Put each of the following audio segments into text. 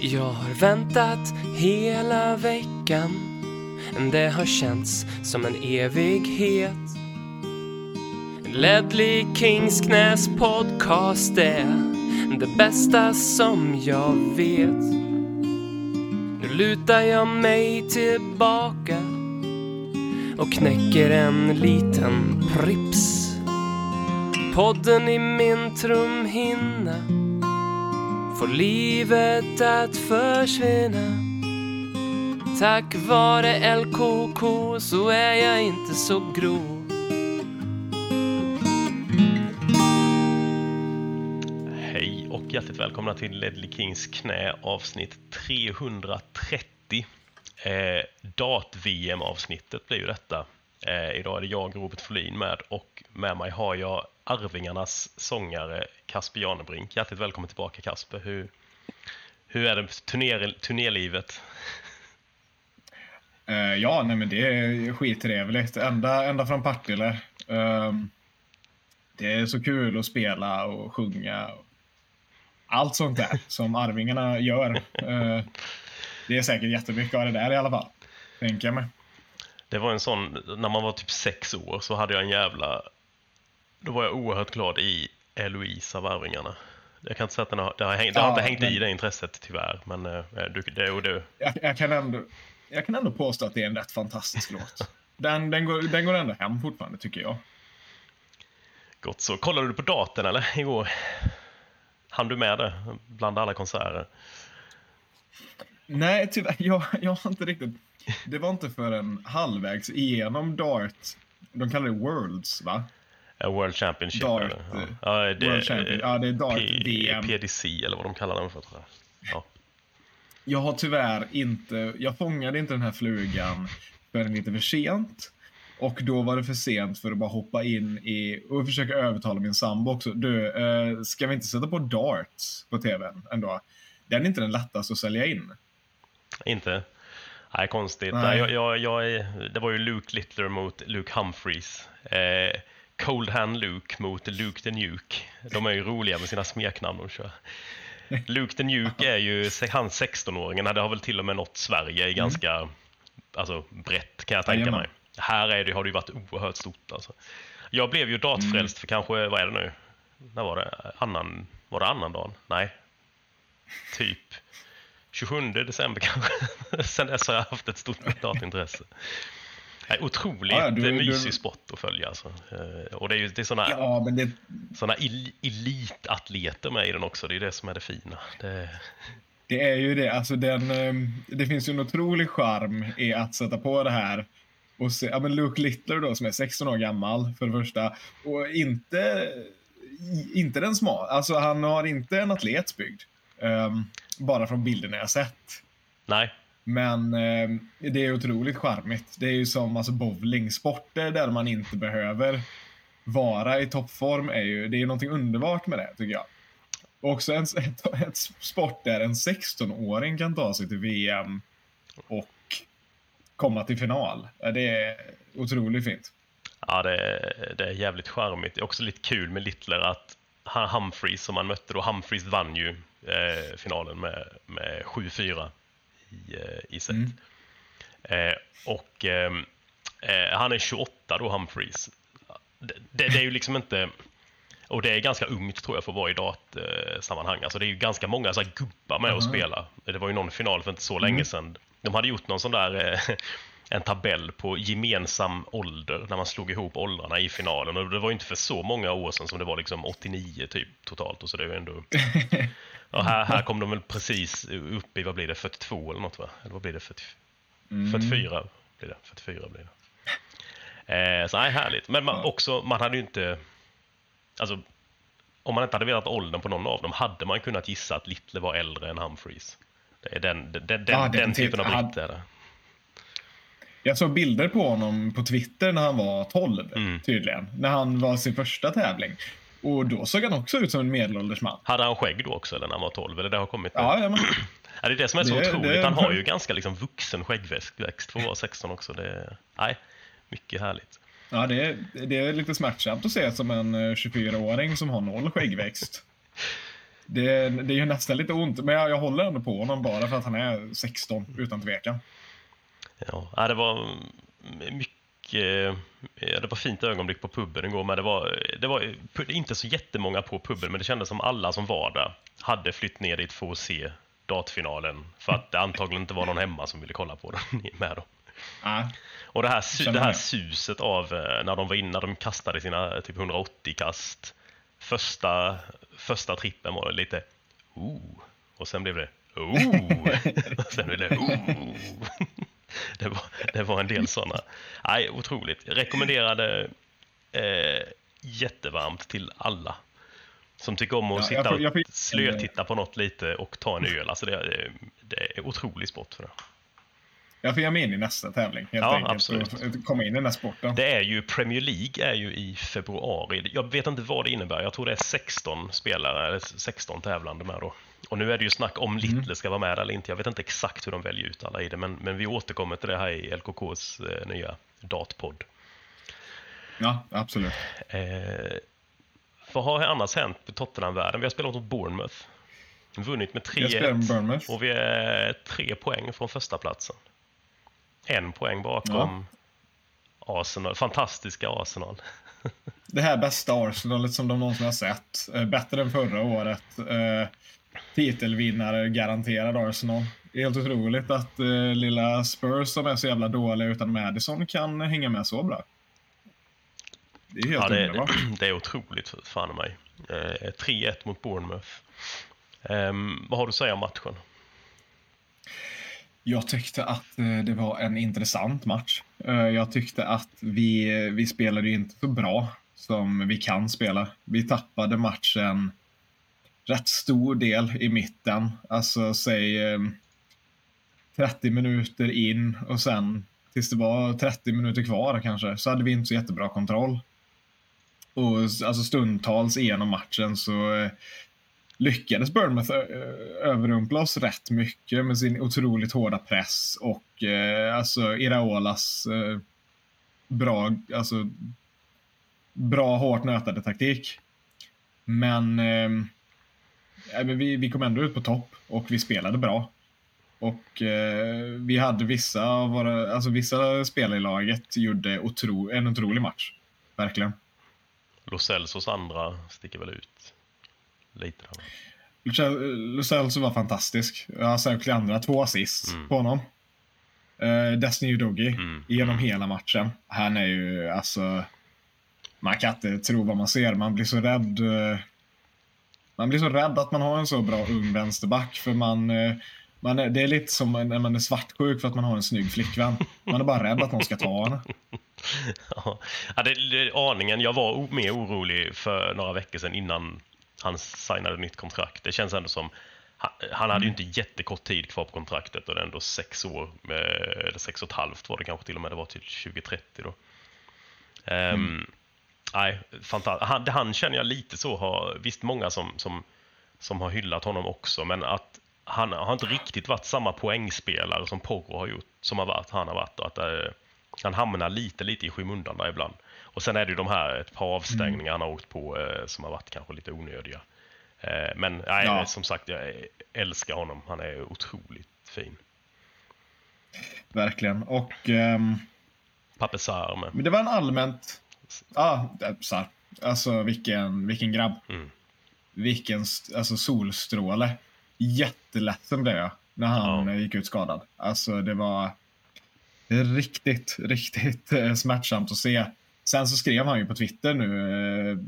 Jag har väntat hela veckan. Det har känts som en evighet. Ledley Kings knäs podcast är det bästa som jag vet. Nu lutar jag mig tillbaka och knäcker en liten Prips. Podden i min trumhinna får livet att försvinna Tack vare LKK så är jag inte så grov Hej och hjärtligt välkomna till Ledley Kings knä avsnitt 330. Eh, Dat-VM-avsnittet blir ju detta. Eh, idag är det jag, Robert Folin, med och med mig har jag Arvingarnas sångare Kasper Janebrink. Hjärtligt välkommen tillbaka Kasper. Hur, hur är det turner, turnerlivet? Uh, ja, nej men det är skittrevligt. Ända, ända från Partille. Uh, det är så kul att spela och sjunga. Och allt sånt där som Arvingarna gör. Uh, det är säkert jättemycket av det där i alla fall. Tänker jag mig. Det var en sån, när man var typ sex år så hade jag en jävla då var jag oerhört glad i Eloise av Arvingarna. Jag kan inte säga att den har, det har, hängt, det har inte hängt men... i det intresset tyvärr, men äh, du, det och du. Jag, jag, kan ändå, jag kan ändå påstå att det är en rätt fantastisk låt. Den, den, går, den går ändå hem fortfarande, tycker jag. Gott så. Kollade du på datorn eller igår? Han du med det bland alla konserter? Nej, tyvärr. Jag, jag har inte riktigt... Det var inte förrän halvvägs igenom Dart. De kallar det Worlds, va? World Championship. Dart, ja. Ja, det, World Champion. ja, det är Dart P VM. PDC eller vad de kallar den för. Ja. jag har tyvärr inte, jag fångade inte den här flugan förrän lite för sent. Och då var det för sent för att bara hoppa in i och försöka övertala min sambo också. Du, eh, ska vi inte sätta på darts på tvn ändå? Den är inte den lättaste att sälja in. Inte? Nej, konstigt. Nej. Jag, jag, jag, det var ju Luke Littler mot Luke Humphreys. Eh, Cold Hand Luke mot Luke the Nuke. De är ju roliga med sina smeknamn de kör. Luke the Nuke är ju han 16-åringen, det har väl till och med nått Sverige i mm. ganska mm. alltså, brett kan jag tänka Jajamän. mig. Här är det, har det ju varit oerhört stort alltså. Jag blev ju datfrälst mm. för kanske, vad är det nu? När var det? Annan, var det annan dagen? Nej. Typ 27 december kanske. Sen dess har jag haft ett stort datintresse. Nej, otroligt ja, du, mysig du... sport att följa. Alltså. Eh, och det är ju det är såna, ja, det... såna elitatleter med i den också. Det är det som är det fina. Det... det är ju det. Alltså den, ehm, det finns ju en otrolig charm i att sätta på det här och se, ja men Luke Littler då som är 16 år gammal för det första och inte, inte den smal. Alltså han har inte en atletbyggd. Um, bara från bilderna jag sett. Nej. Men eh, det är otroligt charmigt. Det är ju som alltså, bowlingsporter där man inte behöver vara i toppform. Är ju, det är ju någonting underbart med det, tycker jag. Och också en, ett, ett sport där en 16-åring kan ta sig till VM och komma till final. Det är otroligt fint. Ja, det är, det är jävligt charmigt. Det är också lite kul med Littler att Humphreys som han mötte då, Humphreys vann ju eh, finalen med, med 7-4 i, eh, i set. Mm. Eh, och ehm, eh, han är 28 då, Humphreys. Det, det, det, är ju liksom inte... Och det är ganska ungt tror jag för att vara i datsammanhang. Alltså det är ju ganska många så här, gubbar med mm. att spela. Det var ju någon final för inte så länge mm. sedan. De hade gjort någon sån där eh, en tabell på gemensam ålder när man slog ihop åldrarna i finalen. Och det var ju inte för så många år sedan som det var liksom 89 typ totalt. Och så det är ändå Och här, här kom de väl precis upp i, vad blir det, 42 eller något va? Eller vad blir det, 40, mm. 44 blir det. 44 blir det. Eh, så nej, härligt. Men man, också, man hade ju inte, alltså om man inte hade vetat åldern på någon av dem hade man kunnat gissa att Little var äldre än Humphreys. Det är den, den, den, ja, den typen av britt är det. Jag såg bilder på honom på Twitter när han var 12, mm. tydligen. När han var sin första tävling. Och då såg han också ut som en medelålders man. Hade han skägg då också eller när han var 12? Eller det har kommit Ja, ja, men... ja, det är det som är så det, otroligt. Det... Han har ju ganska liksom vuxen skäggväxt för att vara 16 också. Det nej, mycket härligt. Ja, det är, det är lite smärtsamt att se som en 24-åring eh, som har noll skäggväxt. det, det är ju nästan lite ont, men jag, jag håller ändå på honom bara för att han är 16, utan tvekan. Ja, det var mycket... Det var fint ögonblick på puben igår, men det var, det var inte så jättemånga på puben, men det kändes som alla som var där hade flytt ner dit för att se dartfinalen för att det antagligen inte var någon hemma som ville kolla på den med dem. Ja. Och det här, det här suset av eh, när de var inne, när de kastade sina typ 180 kast. Första, första trippen var lite oh, och sen blev det oh, och sen blev det oh. Det var, det var en del sådana. Nej, otroligt. Rekommenderade eh, jättevarmt till alla som tycker om att ja, sitta och fick... slötitta på något lite och ta en öl. Alltså det, är, det är otrolig sport för det. Jag får ge mig in i nästa tävling helt ja, enkelt. Absolut. komma in i den här sporten. Det är ju Premier League är ju i februari. Jag vet inte vad det innebär. Jag tror det är 16 spelare, eller 16 tävlande med då. Och nu är det ju snack om Little mm. ska vara med eller inte. Jag vet inte exakt hur de väljer ut alla i det, men, men vi återkommer till det här i LKKs eh, nya datpodd. Ja, absolut. Eh, vad har annars hänt i Tottenham-världen? Vi har spelat mot Bournemouth. Vunnit med 3-1 och vi är tre poäng från första platsen. En poäng bakom ja. Arsenal. Fantastiska Arsenal. Det här bästa Arsenalet som de någonsin har sett. Eh, bättre än förra året. Eh, titelvinnare garanterad Arsenal. Helt otroligt att eh, lilla Spurs som är så jävla dåliga utan Madison kan hänga med så bra. Det är helt ja, det, underbart. Det är otroligt fan mig. Eh, 3-1 mot Bournemouth. Um, vad har du att säga om matchen? Jag tyckte att eh, det var en intressant match. Eh, jag tyckte att vi, vi spelade inte så bra som vi kan spela. Vi tappade matchen rätt stor del i mitten. Alltså säg eh, 30 minuter in och sen tills det var 30 minuter kvar kanske så hade vi inte så jättebra kontroll. Och alltså stundtals igenom matchen så eh, lyckades Bournemouth eh, överrumpla oss rätt mycket med sin otroligt hårda press och eh, alltså Iraolas eh, bra, alltså bra hårt nötade taktik. Men, eh, men vi, vi kom ändå ut på topp och vi spelade bra. Och eh, vi hade vissa av våra, alltså vissa spelare i laget gjorde otro, en otrolig match. Verkligen. Lo Celsos andra sticker väl ut lite. Celso var fantastisk. Särskilt andra två assist mm. på honom. Uh, Destiny Udogi mm. genom mm. hela matchen. Han är ju alltså... Man kan inte tro vad man ser. Man blir så rädd. Uh, man blir så rädd att man har en så bra ung vänsterback. För man... Uh, man är, det är lite som när man är svartsjuk för att man har en snygg flickvän. Man är bara rädd att någon ska ta henne. ja, det, det, aningen. Jag var mer orolig för några veckor sedan innan han signade nytt kontrakt. Det känns ändå som han, han hade ju mm. inte jättekort tid kvar på kontraktet och det är ändå sex år, eller sex och ett halvt var det kanske till och med, det var till 2030 då. Um, mm. Nej, fantastiskt. Han, han känner jag lite så har, visst många som, som, som har hyllat honom också, men att han har inte riktigt varit samma poängspelare som Porro har gjort, som har varit, han har varit. Att, eh, han hamnar lite, lite i skymundan där ibland. Och sen är det ju de här ett par avstängningar mm. han har åkt på eh, som har varit kanske lite onödiga. Eh, men nej, ja. som sagt, jag älskar honom. Han är otroligt fin. Verkligen. Och... Pape Sarr med. Men det var en allmänt... Ja, ah, Sarr. Alltså vilken, vilken grabb. Mm. Vilken alltså, solstråle. Jätteledsen blev jag när han ja. gick ut skadad. Alltså det var riktigt, riktigt eh, smärtsamt att se. Sen så skrev han ju på Twitter nu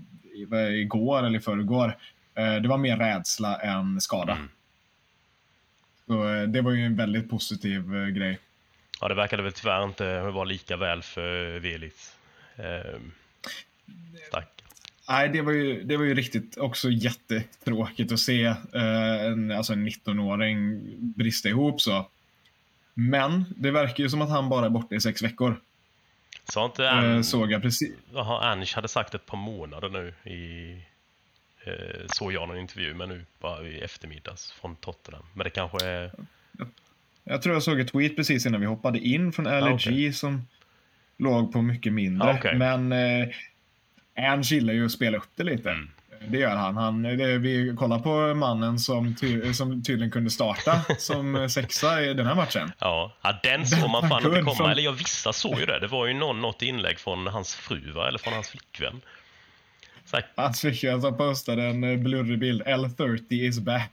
eh, igår eller i förrgår. Eh, det var mer rädsla än skada. Mm. Så det var ju en väldigt positiv grej. Ja, det verkade väl tyvärr inte vara lika väl för Velit. Eh, tack. Nej, det var ju, det var ju riktigt också jättetråkigt att se eh, en, alltså en 19-åring brista ihop så. Men det verkar ju som att han bara är borta i sex veckor. Sa inte Ange, eh, såg jag precis. Jaha, Ange hade sagt ett par månader nu i eh, såg jag någon intervju med nu bara i eftermiddags från Tottenham. Men det kanske är... Jag tror jag såg ett tweet precis innan vi hoppade in från LG ah, okay. som låg på mycket mindre. Okay. Men eh, Ange gillar ju att spela upp det lite. Mm. Det gör han. han det, vi kollar på mannen som, ty, som tydligen kunde starta som sexa i den här matchen. Ja, ja den såg man fan inte komma. Eller jag vissa såg ju det. Det var ju någon, något inlägg från hans fru, va? eller från hans flickvän. Hans flickvän som postade en blurrig bild. L30 is back.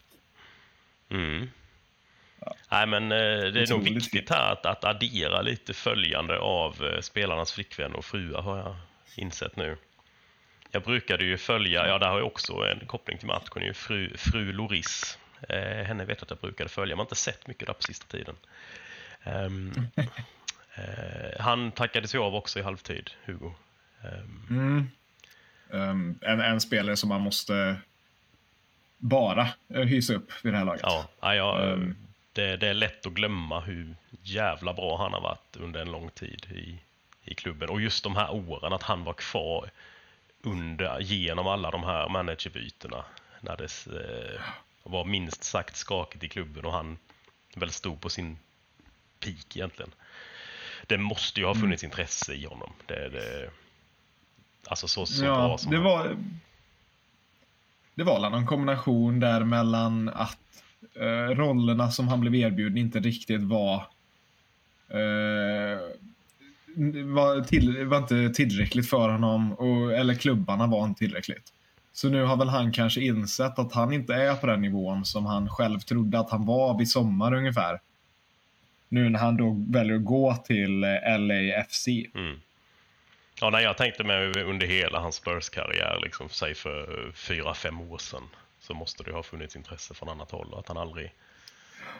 Mm. Nej, men eh, det är nog viktigt här att, att addera lite följande av eh, spelarnas flickvän och fruar har jag insett nu. Jag brukade ju följa, ja där har jag också en koppling till matchen, ju fru, fru Loris. Eh, henne vet jag att jag brukade följa, man har inte sett mycket där på sista tiden. Um, eh, han tackade sig av också i halvtid, Hugo. Um, mm. um, en, en spelare som man måste bara eh, hysa upp vid det här laget. Ja, ja, um, det, det, är lätt att glömma hur jävla bra han har varit under en lång tid i, i klubben. Och just de här åren, att han var kvar under, genom alla de här managerbytena när det eh, var minst sagt skakigt i klubben och han väl stod på sin peak egentligen. Det måste ju ha funnits mm. intresse i honom. Det, det, alltså så, så ja, bra som det han. var. Det var någon kombination där mellan att eh, rollerna som han blev erbjuden inte riktigt var eh, var, till, var inte tillräckligt för honom, och, eller klubbarna var inte tillräckligt. Så nu har väl han kanske insett att han inte är på den nivån som han själv trodde att han var vid sommar ungefär. Nu när han då väljer att gå till eh, LAFC. Mm. Ja, nej, jag tänkte mig under hela hans Spurs-karriär, liksom, säg för fyra, fem år sedan, så måste det ha funnits intresse från annat håll och att han aldrig,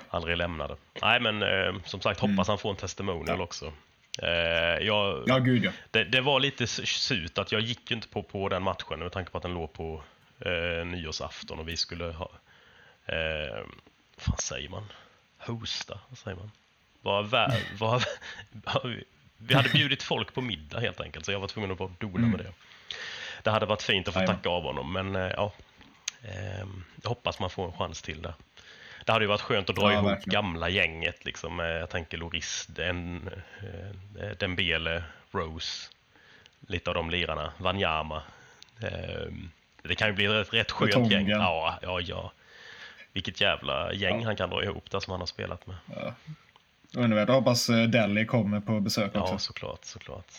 aldrig lämnade. Nej, men eh, som sagt, hoppas mm. han får en testimonial ja. också. Eh, jag, ja, gud ja. Det, det, var lite surt att jag gick inte på, på den matchen med tanke på att den låg på eh, nyårsafton och vi skulle ha... Eh, vad säger man? Hosta? Vad säger man? Var, var, var, vi hade bjudit folk på middag helt enkelt så jag var tvungen att bara dona mm. med det. Det hade varit fint att få tacka av honom men eh, ja, jag hoppas man får en chans till där det hade ju varit skönt att dra ja, ihop verkligen. gamla gänget. Liksom, jag tänker Loris, Den, eh, Dembele, Rose, lite av de lirarna, Wanyama. Ehm, det kan ju bli ett rätt skönt gäng. Ja, ja, ja. Vilket jävla gäng ja. han kan dra ihop där som han har spelat med. Ja. Underbart. Jag hoppas eh, Delhi kommer på besök också. Ja, såklart. såklart.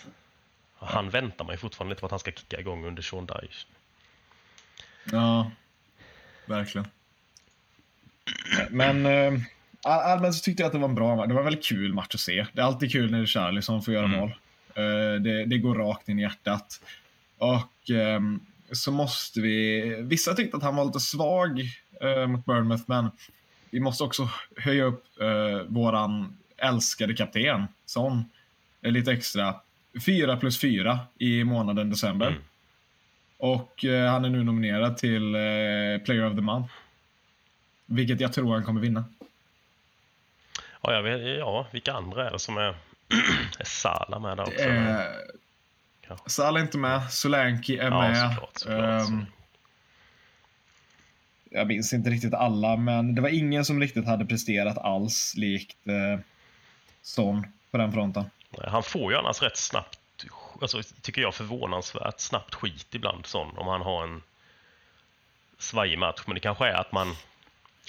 Han väntar man ju fortfarande lite på att han ska kicka igång under Sean Dyche. Ja, verkligen. Men äh, allmänt så tyckte jag att det var en bra match. Det var en väldigt kul match att se. Det är alltid kul när det är Charlie som får göra mm. mål. Äh, det, det, går rakt in i hjärtat. Och äh, så måste vi... Vissa tyckte att han var lite svag mot Bournemouth, men vi måste också höja upp uh, våran älskade kapten, Son, lite extra. Fyra plus fyra i månaden december. Mm. Och uh, han är nu nominerad till uh, Player of the Month. Vilket jag tror han kommer vinna. Ja, jag vet, ja vilka andra är det som är... är Sala med där också? Eh, Sala är inte med. Solanki är ja, med. Såklart, såklart, um, jag minns inte riktigt alla, men det var ingen som riktigt hade presterat alls likt eh, Son på den fronten. Han får ju annars rätt snabbt, alltså, tycker jag förvånansvärt snabbt skit ibland, Son, om han har en svajig match. Men det kanske är att man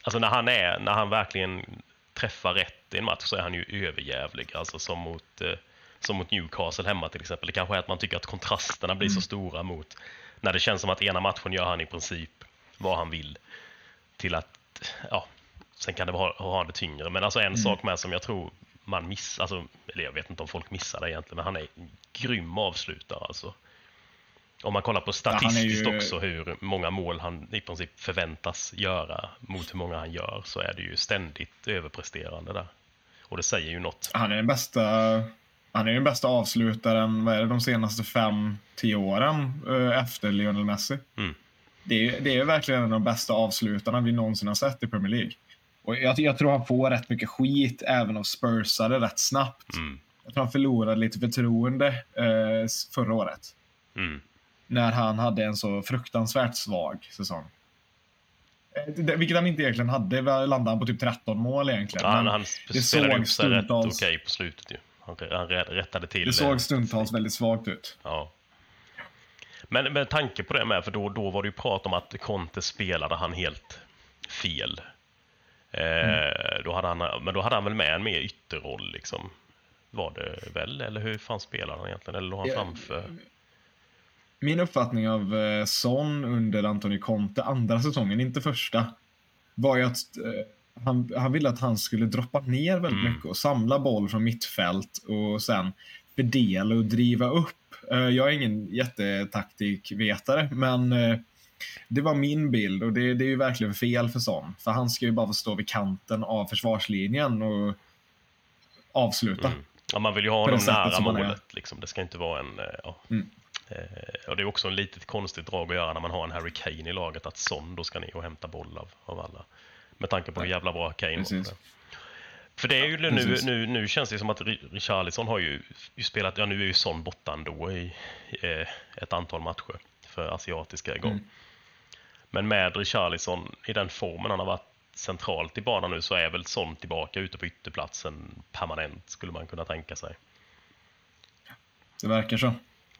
Alltså när han, är, när han verkligen träffar rätt i en match så är han ju överjävlig. Alltså som mot, eh, som mot Newcastle hemma till exempel. Det kanske är att man tycker att kontrasterna blir så mm. stora mot när det känns som att ena matchen gör han i princip vad han vill. Till att, ja, sen kan det ha, ha det tyngre. Men alltså en mm. sak med som jag tror man missar, alltså, eller jag vet inte om folk missar det egentligen, men han är en grym avslutare alltså. Om man kollar på statistiskt ja, ju... också hur många mål han i princip förväntas göra mot hur många han gör så är det ju ständigt överpresterande där. Och det säger ju något. Han är den bästa, han är den bästa avslutaren vad är det, de senaste fem, tio åren eh, efter Lionel Messi. Mm. Det, är, det är verkligen en av de bästa avslutarna vi någonsin har sett i Premier League. Och jag, jag tror han får rätt mycket skit även av Spursare rätt snabbt. Mm. Jag tror han förlorade lite förtroende eh, förra året. Mm när han hade en så fruktansvärt svag säsong. Eh, vilket han inte egentligen hade. Landade han på typ 13 mål egentligen. Ja, han, han det spelade upp sig rätt okej okay på slutet ju. Han, han rättade till. Det såg stundtals väldigt svagt ut. Ja. Men med tanke på det med, för då, då var det ju prat om att Conte spelade han helt fel. Eh, mm. då hade han, men då hade han väl med en mer ytterroll liksom. Var det väl? Eller hur fan spelade han egentligen? Eller låg han framför? Min uppfattning av eh, Son under Antonio Conte, andra säsongen, inte första, var ju att eh, han, han ville att han skulle droppa ner väldigt mm. mycket och samla boll från mittfält och sen fördela och driva upp. Eh, jag är ingen jättetaktikvetare, men eh, det var min bild och det, det är ju verkligen fel för Son. För han ska ju bara få stå vid kanten av försvarslinjen och avsluta. Mm. Ja, man vill ju ha honom nära målet. Liksom. Det ska inte vara en... Eh, ja. Mm. Eh, och det är också en litet konstigt drag att göra när man har en Harry Kane i laget, att Son då ska ner och hämta boll av, av alla. Med tanke på hur jävla bra Kane var. För det är ju nu, nu, nu känns det som att Richarlison har ju, ju spelat, ja nu är ju Son borta ändå i eh, ett antal matcher för asiatiska igång. Mm. Men med Richarlison i den formen han har varit centralt i banan nu så är väl Son tillbaka ute på ytterplatsen permanent skulle man kunna tänka sig. Det verkar så.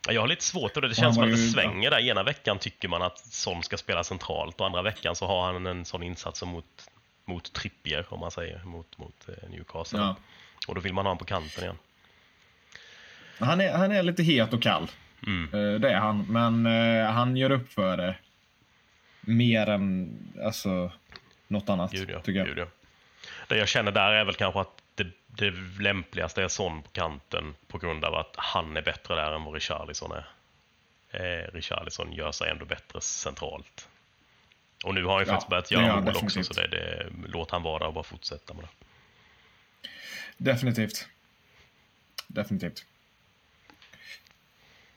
Jag har lite svårt och det, det känns som att det svänger där. Ena veckan tycker man att Son ska spela centralt och andra veckan så har han en sån insats mot, mot Trippier om man säger, mot, mot eh, Newcastle. Ja. Och då vill man ha honom på kanten igen. Han är, han är lite het och kall. Mm. Eh, det är han, men eh, han gör upp för det. Mer än alltså, något annat, Gud ja, tycker jag. Gud ja. Det jag känner där är väl kanske att det, det lämpligaste är Son på kanten på grund av att han är bättre där än vad Richarlison är. Eh, Richarlison gör sig ändå bättre centralt. Och nu har han ju ja, faktiskt börjat göra mål också, så det, det, låt han vara där och bara fortsätta med det. Definitivt. Definitivt.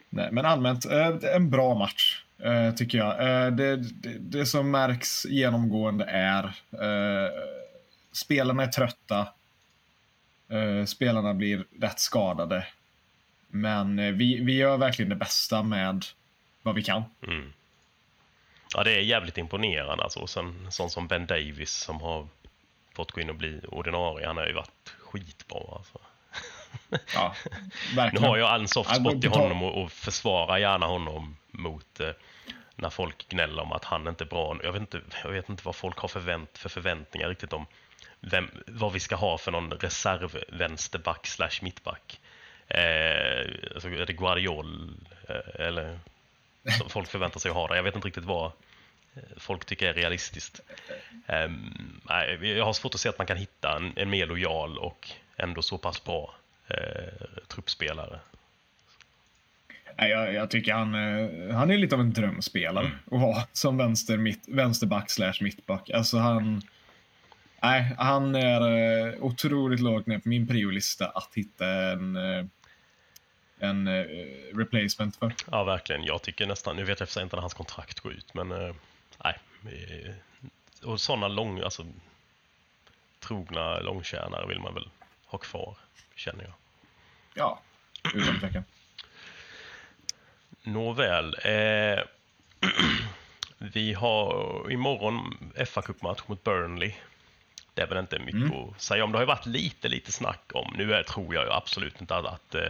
Nej, men allmänt, eh, en bra match. Eh, tycker jag. Eh, det, det, det, som märks genomgående är eh, spelarna är trötta. Eh, spelarna blir rätt skadade. Men eh, vi, vi gör verkligen det bästa med vad vi kan. Mm. Ja, det är jävligt imponerande alltså. Sen sån som Ben Davis som har fått gå in och bli ordinarie, han har ju varit skitbra alltså. Ja. Nu har jag en soft spot i honom och, och försvarar gärna honom mot eh, när folk gnäller om att han inte är bra. Jag vet inte, jag vet inte vad folk har förvänt, för förväntningar riktigt om vem, vad vi ska ha för någon reserv vänsterback slash mittback. Eh, alltså, är det Guardiol eh, eller som folk förväntar sig att ha det? Jag vet inte riktigt vad eh, folk tycker är realistiskt. Eh, jag har svårt att se att man kan hitta en, en mer lojal och ändå så pass bra eh, truppspelare jag, jag tycker han, eh, han är lite av en drömspelare mm. att ha som vänster, mitt, vänsterback slash mittback. Alltså han... Nej, han är uh, otroligt lågt ner på min priolista att hitta en, uh, en replacement för. Ja, verkligen. Jag tycker nästan, nu vet jag för inte när hans kontrakt går ut, men nej. Och sådana lång, alltså trogna långtjänare vill man väl ha kvar, känner jag. Ja, utan tvekan. Nåväl. Eh, vi har imorgon fa Cup-match mot Burnley. Det är väl inte mycket mm. att säga om. Det har ju varit lite, lite snack om, nu är, tror jag absolut inte att eh,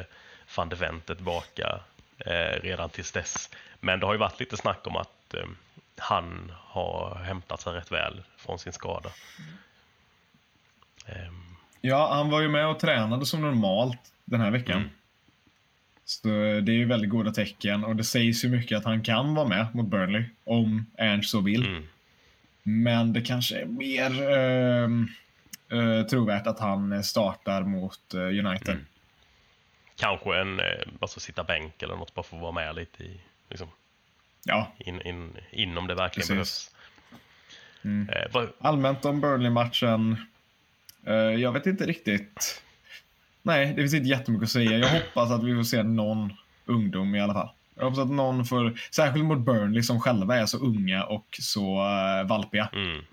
van de Vent är tillbaka eh, redan tills dess. Men det har ju varit lite snack om att eh, han har hämtat sig rätt väl från sin skada. Ja, han var ju med och tränade som normalt den här veckan. Mm. Så det är ju väldigt goda tecken och det sägs ju mycket att han kan vara med mot Burnley om Ernst så vill. Mm. Men det kanske är mer uh, uh, trovärdigt att han startar mot uh, United. Mm. Kanske en, alltså sitta bänk eller något, bara för att vara med lite i, liksom, ja. in, in, inom det verkligen Precis. behövs. Mm. Allmänt om Burnley-matchen. jag vet inte riktigt Nej, det finns inte jättemycket att säga. Jag hoppas att vi får se någon ungdom i alla fall. Jag hoppas att någon får, särskilt mot Burnley som själva är så unga och så uh, valpiga. Mm.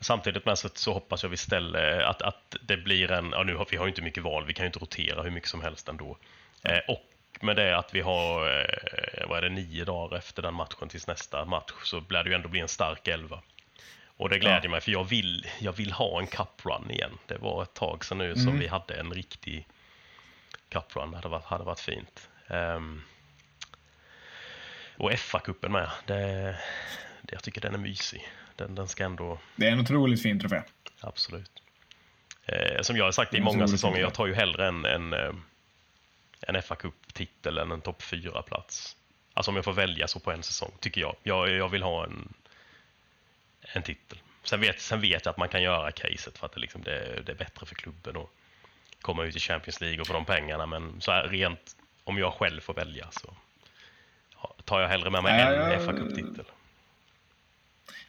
Samtidigt med så, så hoppas jag vi ställer att, att det blir en, ja nu har vi har ju inte mycket val, vi kan ju inte rotera hur mycket som helst ändå. Eh, och med det att vi har, eh, vad är det, nio dagar efter den matchen tills nästa match så lär det ju ändå bli en stark elva. Och det gläder ja. mig för jag vill, jag vill ha en cup run igen. Det var ett tag sedan nu mm. som vi hade en riktig cup run. Det hade varit, hade varit fint. Um, Och FA-cupen med. Det, det, jag tycker den är mysig. Den, den ska ändå... Det är en otroligt fin trofé. Absolut. Eh, som jag har sagt i många säsonger, jag tar ju hellre en, en, eh, en fa Cup-titel än en topp 4-plats. Alltså om jag får välja så på en säsong, tycker jag. Jag, jag vill ha en, en titel. Sen vet, sen vet jag att man kan göra caset för att det, liksom, det, det är bättre för klubben att komma ut i Champions League och få de pengarna. Men så här, rent om jag själv får välja så tar jag hellre med mig Ja, en fa Cup-titel.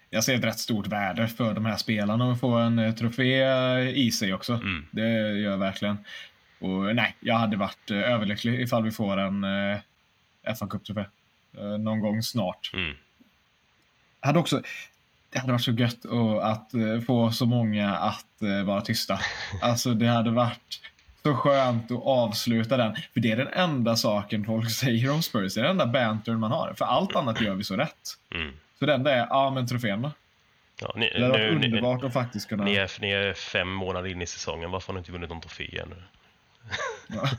Jag ser ett rätt stort värde för de här spelarna att få en eh, trofé i sig också. Mm. Det gör jag verkligen. Och nej, jag hade varit eh, överlycklig ifall vi får en eh, fa Cup-trofé. Eh, någon gång snart. Mm. Hade också, det hade varit så gött att, eh, få så många att eh, vara tysta. Alltså det hade varit så skönt att avsluta den. För det är den enda saken folk säger om Spurs. Det är den enda bantern man har. För allt annat gör vi så rätt. Mm. Så det enda är, ja men trofén då. Ja, ni, Det hade varit nu, ni, underbart att faktiskt kunna... Ni är, ni är fem månader in i säsongen, varför har ni inte vunnit någon trofé ännu? Ja.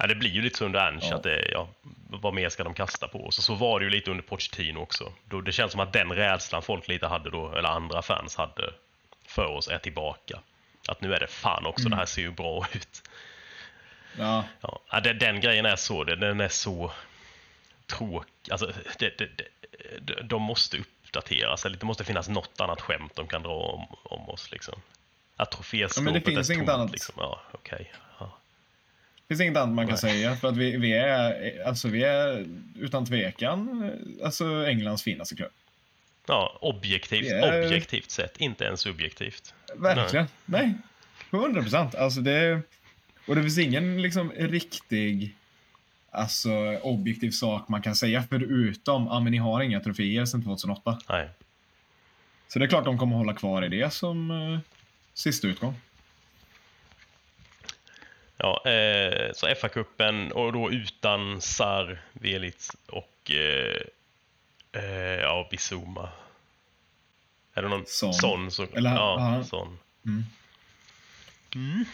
Ja, det blir ju lite så under Ange Ja. att det, ja, vad mer ska de kasta på oss? Och så var det ju lite under Pochettino också. Då, det känns som att den rädslan folk lite hade då, eller andra fans hade för oss, är tillbaka. Att nu är det fan också, Mm. det här ser ju bra ut. Ja, Ja, ja, den, den grejen är så, den, den är så tråkig. Alltså, det, det, det, de- måste uppdateras, eller det måste finnas något annat skämt de kan dra om, om oss. Liksom. Att troféskåpet finns är inget tomt, annat. Liksom. Ja, okej. Finns inget annat man kan Nej. säga. För att vi, vi, är, alltså vi är utan tvekan alltså Englands finaste klubb. ja, objektivt, är- objektivt sett, inte ens subjektivt. Verkligen. Nej. 100 procent. Alltså det, och det finns ingen liksom riktig alltså, objektiv sak man kan säga förutom att ah, men ni har inga troféer sedan 2008. Nej. Så det är klart de kommer hålla kvar i det som eh, sista utgång. Ja, eh, så FA-cupen och då utan Sar, Velits och eh, eh, ja, Bizuma. Är det någon Son. sån? Så, Eller, ja, ja. sån. Mm.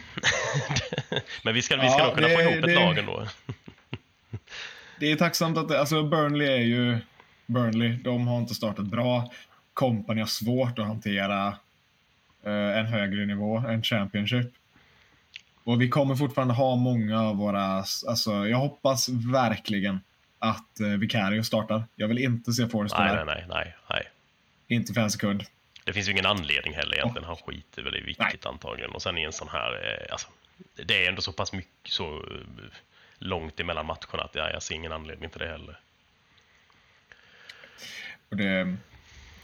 Men vi ska, vi ska Ja, nog kunna det- få ihop ett det- lag ändå. Det är tacksamt att, alltså Burnley är ju Burnley. De har inte startat bra. Company har svårt att hantera eh, en högre nivå, en Championship. Och vi kommer fortfarande ha många av våra, alltså jag hoppas verkligen att eh, Vicario startar. Jag vill inte se Forrester Nej, där. nej, nej, nej, nej. Inte för en sekund. Det finns ju ingen anledning heller egentligen. Han skiter väl i vilket Nej. antagligen. Och sen i en sån här, eh, alltså, det är ändå så pass mycket, så eh, långt emellan matcherna att ja, jag ser ingen anledning till det heller. Och det,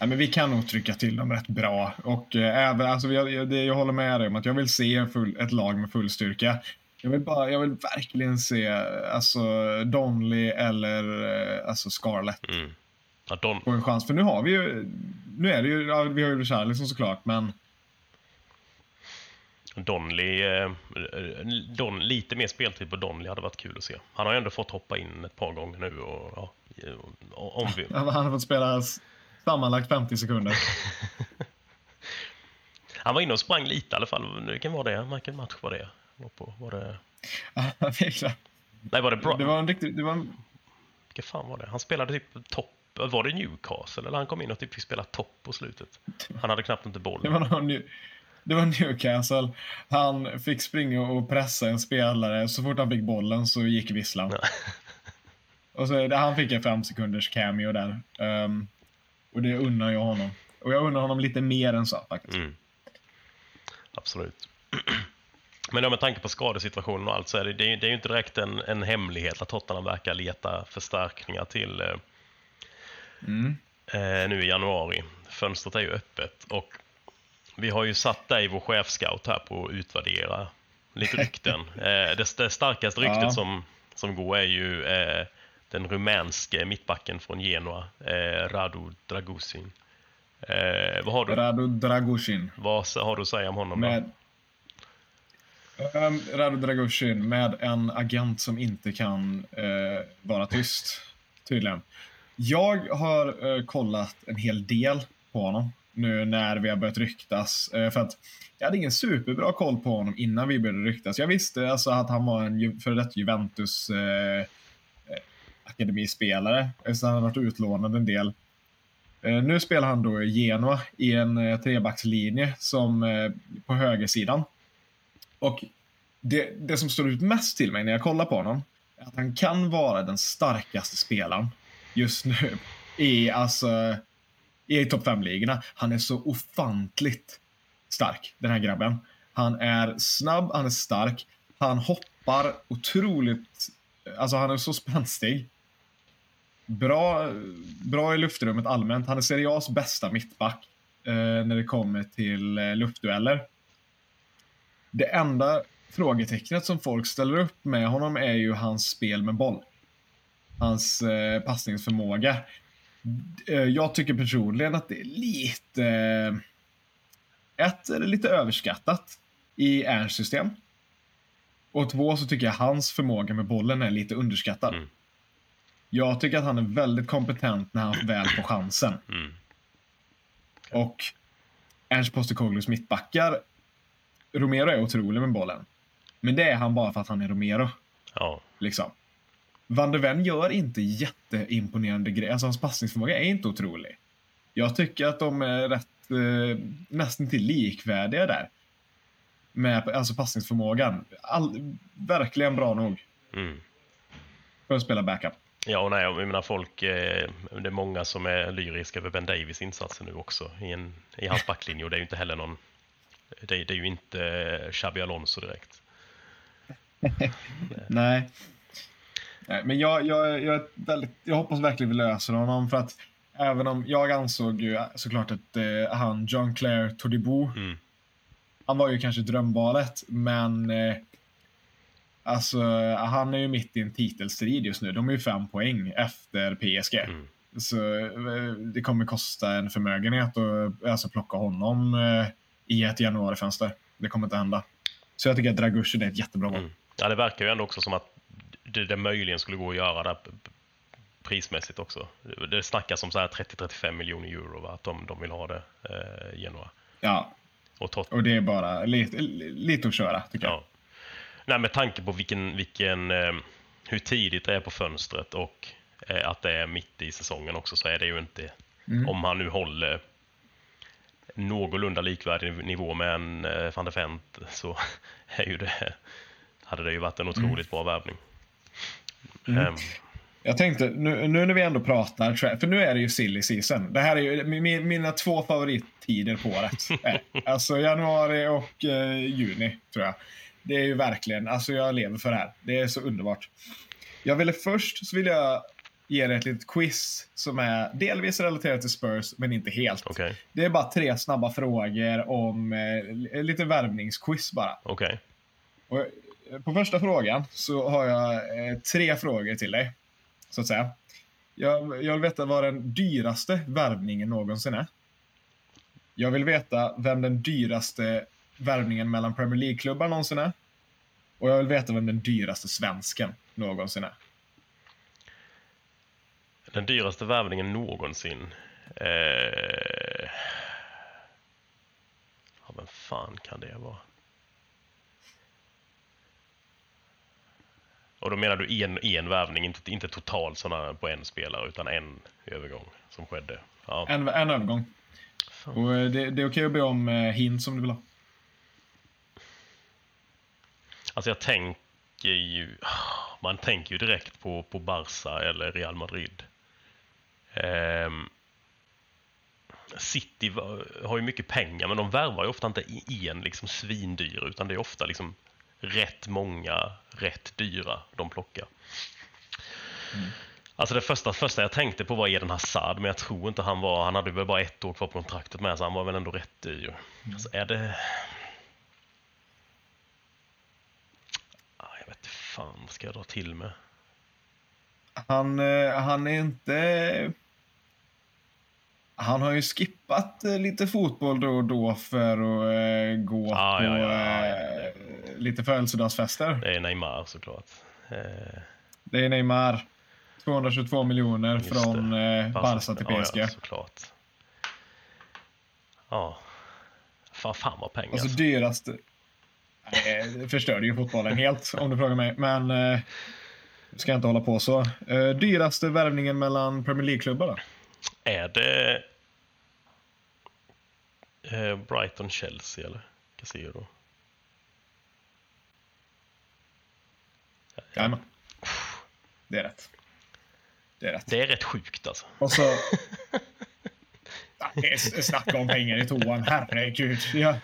ja, men vi kan nog trycka till dem rätt bra. Och eh, även, alltså, jag, jag, det, jag håller med dig om att jag vill se full, ett lag med full styrka. Jag vill, bara, jag vill verkligen se alltså, Donley eller eh, alltså Scarlett Mm. Ja, Don, få en chans. För nu har vi ju, nu är det ju, ja, vi har ju Richarlison såklart, men Donley, eh, Don, lite mer speltid på Donley hade varit kul att se. Han har ju ändå fått hoppa in ett par gånger nu och ja, om vi, han har fått spela sammanlagt 50 sekunder. Han var inne och sprang lite i alla fall. Vilken var det? Vilken match var det? Var, på, var det? Nej, var det bra? det var en riktig, det var en, Vilken fan var det? Han spelade typ topp. Var det Newcastle? Eller han kom in och typ fick spela topp på slutet? Han hade knappt inte Det bollen. var, någon, New- det var Newcastle. Han fick springa och pressa en spelare. Så fort han fick bollen så gick visslan. Och så, det- han fick en fem sekunders cameo där. Ehm, och det unnar jag honom. Och jag unnar honom lite mer än så faktiskt. Mm. Absolut. Men med tanke på skadesituationen och allt så är det, det, är, det är ju inte direkt en, en hemlighet att Tottenham verkar leta förstärkningar till eh, Mm. eh, nu i januari. Fönstret är ju öppet och vi har ju satt dig, vår chefscout här, på att utvärdera lite rykten. eh, det, det starkaste ryktet Ja. som, som går är ju eh, den rumänske mittbacken från Genoa, eh, Radu Dragusin. Eh, vad, har du, Radu Dragushin. vad har du att säga om honom? Med, um, Radu Dragushin med en agent som inte kan eh, vara tyst. Tydligen. Jag har eh, kollat en hel del på honom nu när vi har börjat ryktas. Eh, för att jag hade ingen superbra koll på honom innan vi började ryktas. Jag visste alltså att han var en Ju- före detta Juventus eh, akademispelare, eftersom han har varit utlånad en del. Eh, nu spelar han då i Genoa i en eh, trebackslinje som eh, på högersidan. Och det, det som står ut mest till mig när jag kollar på honom är att han kan vara den starkaste spelaren just nu i, alltså, i topp 5-ligorna. Han är så ofantligt stark, den här grabben. Han är snabb, han är stark, han hoppar otroligt... Alltså han är så spänstig. Bra, bra i luftrummet allmänt. Han är Serie A's bästa mittback eh, när det kommer till eh, luftdueller. Det enda frågetecknet som folk ställer upp med honom är ju hans spel med boll. Hans eh, passningsförmåga. Eh, jag tycker personligen att det är lite... Eh, ett, är det lite överskattat i Ernsts system. Och två så tycker jag hans förmåga med bollen är lite underskattad. Mm. Jag tycker att han är väldigt kompetent när han väl får chansen. Mm. Och Ernst Postecoglous mittbackar, Romero är otrolig med bollen. Men det är han bara för att han är Romero. Ja. Liksom. Van de Ven gör inte jätteimponerande grejer. Alltså hans passningsförmåga är inte otrolig. Jag tycker att de är rätt eh, nästan till likvärdiga där. Med alltså passningsförmågan. All, verkligen bra nog Mm. för att spela backup. Ja, och nej, jag menar folk, eh, det är många som är lyriska över Ben Davis insatser nu också i, en, i hans backlinje och det är ju inte heller någon, det, det är ju inte Xabi Alonso direkt. Nej. Nej, Men jag, jag, jag, är väldigt, jag hoppas verkligen vi löser honom för att även om jag ansåg ju såklart att eh, han, John Claire Todibo, Mm. han var ju kanske drömvalet, men eh, alltså han är ju mitt i en titelstrid just nu. De är ju fem poäng efter PSG. Mm. Så eh, det kommer kosta en förmögenhet att alltså, plocka honom eh, i ett januarifönster. Det kommer inte hända. Så jag tycker att Dragushin är ett jättebra val. Mm. Ja, det verkar ju ändå också som att det, det möjligen skulle gå att göra där p- prismässigt också. Det- Det snackas om så här 30-35 miljoner euro, va? att de, de vill ha det, eh, Genoa. Ja, Och Tot- och det är bara lite, lite att köra tycker jag. Nej, med tanke på vilken, vilken, eh, hur tidigt det är på fönstret och eh, att det är mitt i säsongen också så är det ju inte, Mm. om han nu håller någorlunda likvärdig nivå med en eh, van der Fent så är ju det, hade det ju varit en otroligt bra värvning. Mm. Ehm, Jag tänkte, nu, nu när vi ändå pratar, för nu är det ju silly season. Det här är ju mi- mina två favorittider på året. alltså januari och eh, juni, tror jag. Det är ju verkligen, alltså jag lever för det här. Det är så underbart. Jag ville först, så vill jag ge er ett litet quiz som är delvis relaterat till Spurs, men inte helt. Okej, Det är bara tre snabba frågor om eh, lite värvningsquiz bara. okej. Och eh, på första frågan så har jag eh, tre frågor till dig. Så att säga. Jag, jag vill veta vad den dyraste värvningen någonsin är. Jag vill veta vem den dyraste värvningen mellan Premier League-klubbar någonsin är. Och jag vill veta vem den dyraste svensken någonsin är. Den dyraste värvningen någonsin. Eh... Ja, vem fan kan det vara? Och då menar du en, en värvning, inte, inte total sådana på en spelare, utan en övergång som skedde. Ja, En, en övergång. fan. Och eh, det, det är okej att be om eh, hint som du vill ha. Alltså jag tänker ju, man tänker ju direkt på, på Barca eller Real Madrid. Ehm, City har ju mycket pengar men de värvar ju ofta inte en liksom svindyr utan det är ofta liksom rätt många rätt dyra de plockar. Alltså det första, första jag tänkte på var Eden Hazard men jag tror inte han var, han hade väl bara ett år kvar på kontraktet med så han var väl ändå rätt dyr. Alltså är det Ah, Jag vet inte fan, ska jag dra till med? Han, eh, han är inte... Han har ju skippat eh, lite fotboll då och då för att eh, gå Ah, på ja, ja, ja, lite födelsedagsfester. Det är Neymar såklart. Det är Neymar. 222 miljoner Just från det. Barca till PSG. Ja, såklart. Ja. Fan, fan vad pengar. Alltså, dyraste... Nej, det förstörde ju fotbollen helt om du frågar mig. Men eh, Ska jag inte hålla på så. Eh, dyraste värvningen mellan Premier League-klubbar då? Är det eh, Brighton-Chelsea eller Casero? Jajamän. Det är rätt. Det är rätt. Det är rätt sjukt alltså. Och så... Är snacka om pengar i toan, herregud. Jag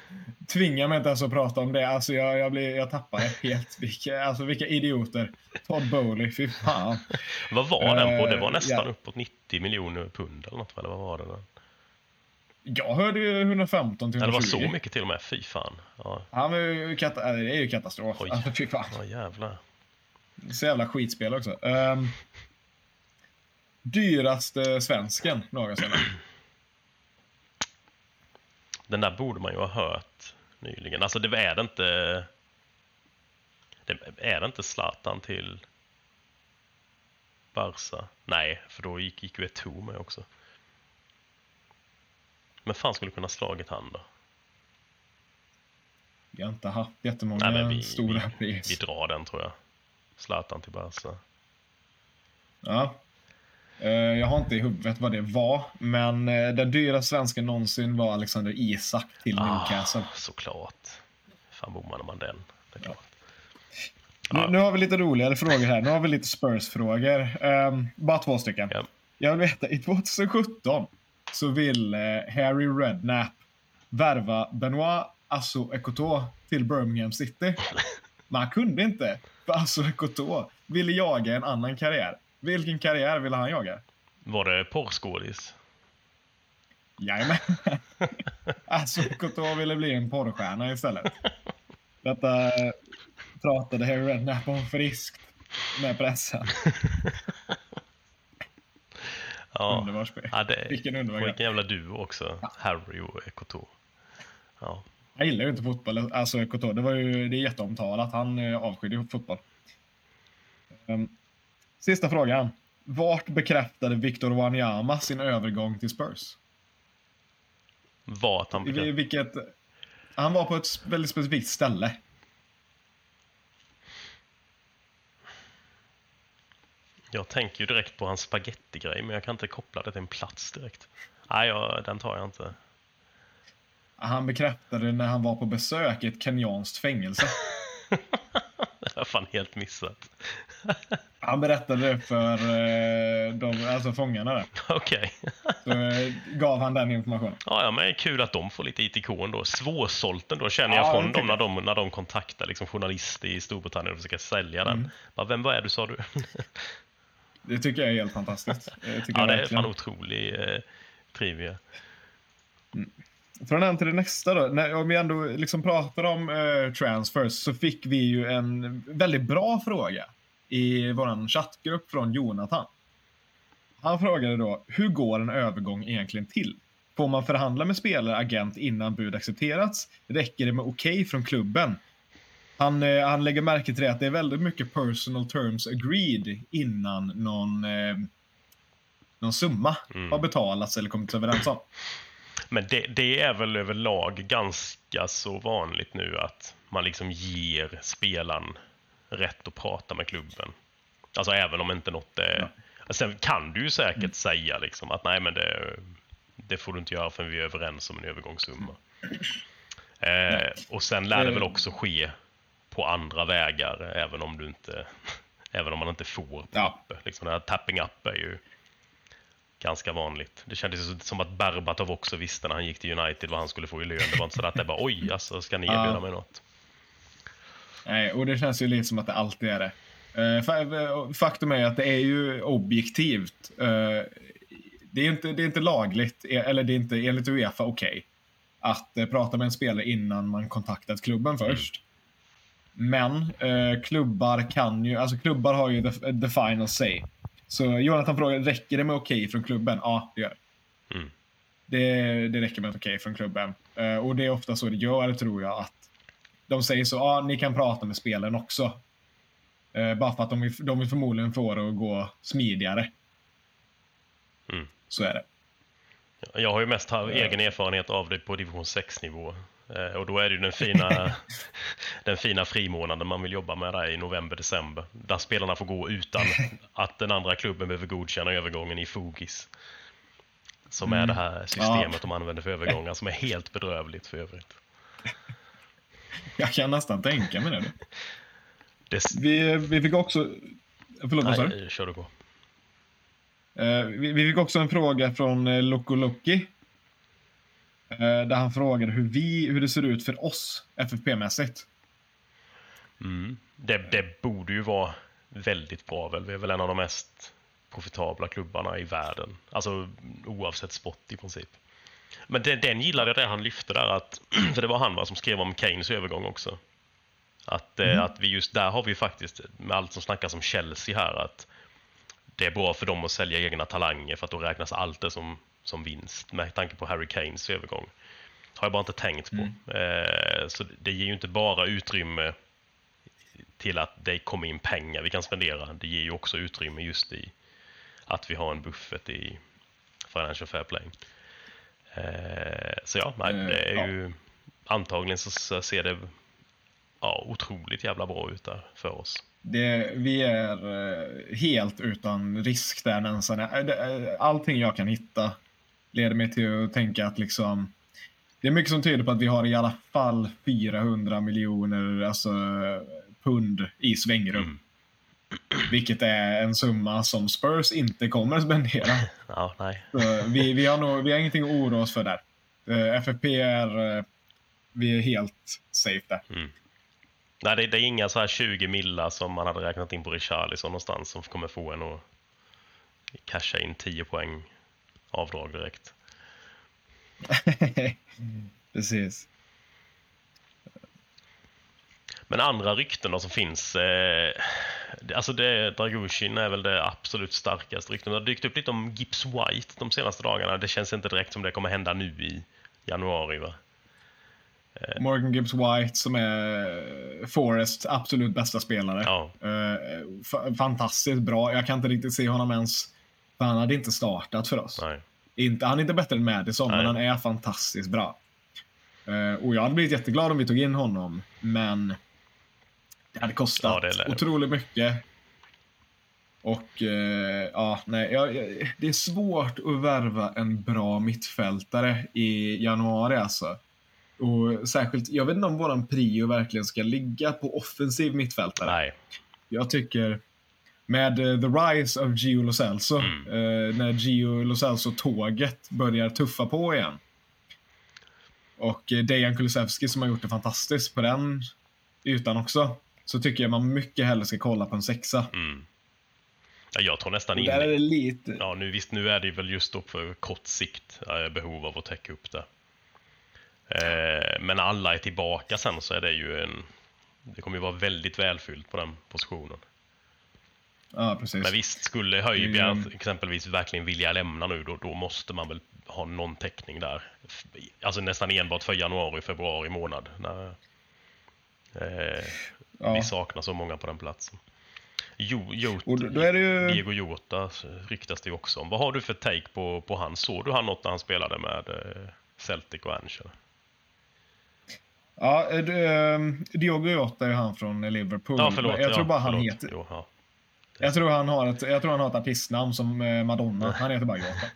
tvingar mig inte ens att prata om det. Alltså jag, jag, blir, jag tappar det helt. Vilka, alltså vilka idioter. Todd Bowley, fy fan. Vad var den på? Det var Eh, nästan ja. uppåt 90 miljoner pund eller något, eller vad var det? Jag hörde ju 115 till Eller det var 120. så mycket till och med, fy fan. Ja, Han var ju det är ju katastrof. Oj. Alltså fy fan. ja jävlar. Så jävla skitspel också. Um, dyraste svensken någonsin. Den där borde man ju ha hört nyligen. Alltså det är det inte... Det är det inte Zlatan till Barca? Nej, för då gick, gick ju Eto'o med också. Men fan skulle kunna slagit han då? Vi har inte haft jättemånga Nej, men vi, stora vi, pris. vi drar den tror jag. Zlatan till Barca. Ja. Eh, Jag har inte i huvudet vad det var, men eh, den dyra svensken någonsin var Alexander Isak till Newcastle. Ah, såklart. Fan bommade man den. Det är klart. Nu, nu har vi lite roligare frågor här. Nu har vi lite Spurs-frågor. Ehm, bara två stycken. Ja. Jag vill veta, i 2017 så vill eh, Harry Redknapp värva Benoit Asso Ekoto till Birmingham City. Men han kunde inte, för Asso Ekoto ville jaga en annan karriär. Vilken karriär ville han jaga? Var det porrskådis? Jajamän. Asso Ekoto ville bli en porrstjärna istället. Detta eh, pratade Harry Redknapp om friskt med pressen. Ja. Underbart spel. ja det, Vilken underbar vilken jävla duo också. Harry och Ekoto. Ja. Jag gillar ju inte fotboll, alltså Ekoto. Det, var ju, det är jätteomtalat. Han eh, avskydde ju fotboll. Ehm, sista frågan. Vart bekräftade Victor Wanyama sin övergång till Spurs? Vart han I, blev. vilket, han var på ett väldigt specifikt ställe. Jag tänker ju direkt på hans spagettigrej, men jag kan inte koppla det till en plats direkt. Nej, jag, den tar jag inte. Han bekräftade när han var på besök i ett kenyanskt fängelse. Det har fan helt missat. Han berättade det för eh, de, alltså fångarna där. Okej. Så eh, gav han den informationen. Ja, ja, men kul att de får lite ITK ändå. Svårsålten då känner jag Ja, från det dem när de, när de kontaktar liksom, journalister i Storbritannien och försöker sälja den. Mm. Bara, Vem vad är du sa du? Det tycker jag är helt fantastiskt. Det ja, det är fan otrolig eh, trivia. Från en till det nästa då. När, om vi ändå liksom pratar om eh, transfers så fick vi ju en väldigt bra fråga i vår chattgrupp från Jonathan. Han frågade då, hur går en övergång egentligen till? Får man förhandla med spelare agent innan bud accepterats? Räcker det med okej från klubben? Han, eh, han lägger märke till det att det är väldigt mycket personal terms agreed innan någon, eh, någon summa Mm. har betalats eller kommit överens om. Men det, det är väl överlag ganska så vanligt nu att man liksom ger spelaren rätt att prata med klubben. Alltså även om inte något är... Sen kan du ju säkert säga liksom att nej men det, det får du inte göra förrän vi är överens om en övergångssumma. Eh, och sen lär det väl också ske på andra vägar även om du inte även om man inte får på Ja. papper. Liksom, den här tapping up är ju ganska vanligt. Det kändes som att Berbatov också visste när han gick till United vad han skulle få i lön. Det var inte så att det bara oj, alltså, ska ni erbjuda Ja. mig något? Nej, och det känns ju lite som att det alltid är det. Eh, fa- Faktum är att det är ju objektivt. eh, Det är inte, det är inte lagligt, eh, eller det är inte enligt Uefa okej, att eh, prata med en spelare innan man kontaktat klubben först. Men eh, klubbar kan ju, alltså klubbar har ju the, the final say. Så Jonathan frågar, räcker det med okej från klubben? Ja, det gör. Mm. Det, det räcker med okej från klubben. Eh, och det är ofta så det gör, tror jag, att de säger så, ja, ni kan prata med spelaren också. Eh, bara för att de vill, de vill förmodligen få det att gå smidigare. Mm. Så är det. Jag har ju mest egen erfarenhet av det på division 6-nivå. Eh, Och då är det ju den fina, den fina frimånaden man vill jobba med där i november-december. Där spelarna får gå utan att den andra klubben behöver godkänna övergången i Fogis. Som är det här systemet Ja. de använder för övergångar som är helt bedrövligt för övrigt. Jag kan nästan tänka mig det. Det... Vi, vi fick också... Förlåt, vad sa du? Kör du på. Eh, vi, vi fick också en fråga från eh, Loco Loki. Eh, där han frågade hur, vi, hur det ser ut för oss FFP-mässigt. Mm. Det, det borde ju vara väldigt bra väl. Vi är väl en av de mest profitabla klubbarna i världen. Alltså oavsett sport i princip. Men den, den gillade jag det han lyfte där, att, för det var han va, som skrev om Keynes övergång också. Att, eh, att vi just där har vi faktiskt, med allt som snackas om Chelsea här, att det är bra för dem att sälja egna talanger för att då räknas allt det som, som vinst med tanke på Harry Kanes övergång. Har jag bara inte tänkt på. Eh, så det ger ju inte bara utrymme till att det kommer in pengar vi kan spendera. Det ger ju också utrymme just i att vi har en buffert i Financial Fair Play. Eh, så ja, nej, Eh, det är ju antagligen så- ser det ja, otroligt jävla bra ut där för oss. Det, vi är helt utan risk där Allting jag kan hitta leder mig till att tänka att liksom det är mycket som tyder på att vi har i alla fall 400 miljoner alltså, pund i svängrum. Mm. Vilket är en summa som Spurs inte kommer spendera. Ja, nej. Så vi, vi, har nog, vi har ingenting att oroa oss för där. Eh, FFP är, eh, vi är helt safe där. nej det, det är inga så här 20 millar som man hade räknat in på Richarlison någonstans som kommer få en att casha in 10 poäng avdrag direkt. Precis. Men andra rykten då som finns, eh, alltså det, Dragushin är väl det absolut starkaste ryktet. Det har dykt upp lite om Gibbs White de senaste dagarna. Det känns inte direkt som det kommer hända nu i januari va? Morgan Gibbs White som är Forests absolut bästa spelare. Ja. Eh, fa- fantastiskt bra. Jag kan inte riktigt se honom ens. För han hade inte startat för oss. Nej. Inte, han är inte bättre än Madison, Nej. men han är fantastiskt bra. Eh, och jag hade blivit jätteglad om vi tog in honom, men det hade kostat Ja, det lär otroligt mycket. Och eh, ja, nej, jag, jag, det är svårt att värva en bra mittfältare i januari alltså. Och särskilt, jag vet inte om våran prio verkligen ska ligga på offensiv mittfältare. Nej. Jag tycker med eh, The Rise of Gio Lo Celso, Mm. eh, när Gio Lo Celso-tåget börjar tuffa på igen. Och eh, Dejan Kulusevski som har gjort det fantastiskt på den ytan också. Så tycker jag man mycket hellre ska kolla på en sexa. Mm. Ja, jag tror nästan in... där är det lite... Ja, nu, visst, nu är det väl just då för kort sikt eh, behov av att täcka upp det. Eh, men alla är tillbaka sen så är det ju en... Det kommer ju vara väldigt välfyllt på den positionen. Ja. Men visst, skulle Höjbjerg Mm. exempelvis verkligen vilja lämna nu, då, då måste man väl ha någon täckning där. Alltså nästan enbart för januari, februari månad. När, eh, Ja. Vi saknar så många på den platsen. Jo, Jota, Och då- är det ju- Diego Jota ryktas det ju också om. Vad har du för take på, på han? Såg du han något när han spelade med eh, Celtic och Angel? Ja, eh, det, eh, Diogo Jota är han från Liverpool. Ja, förlåt. jag tror ja, bara han förlåt. heter... Jo, ja. Jag tror han har ett, jag tror han har ett artistnamn som eh, Madonna. Han heter bara Jota.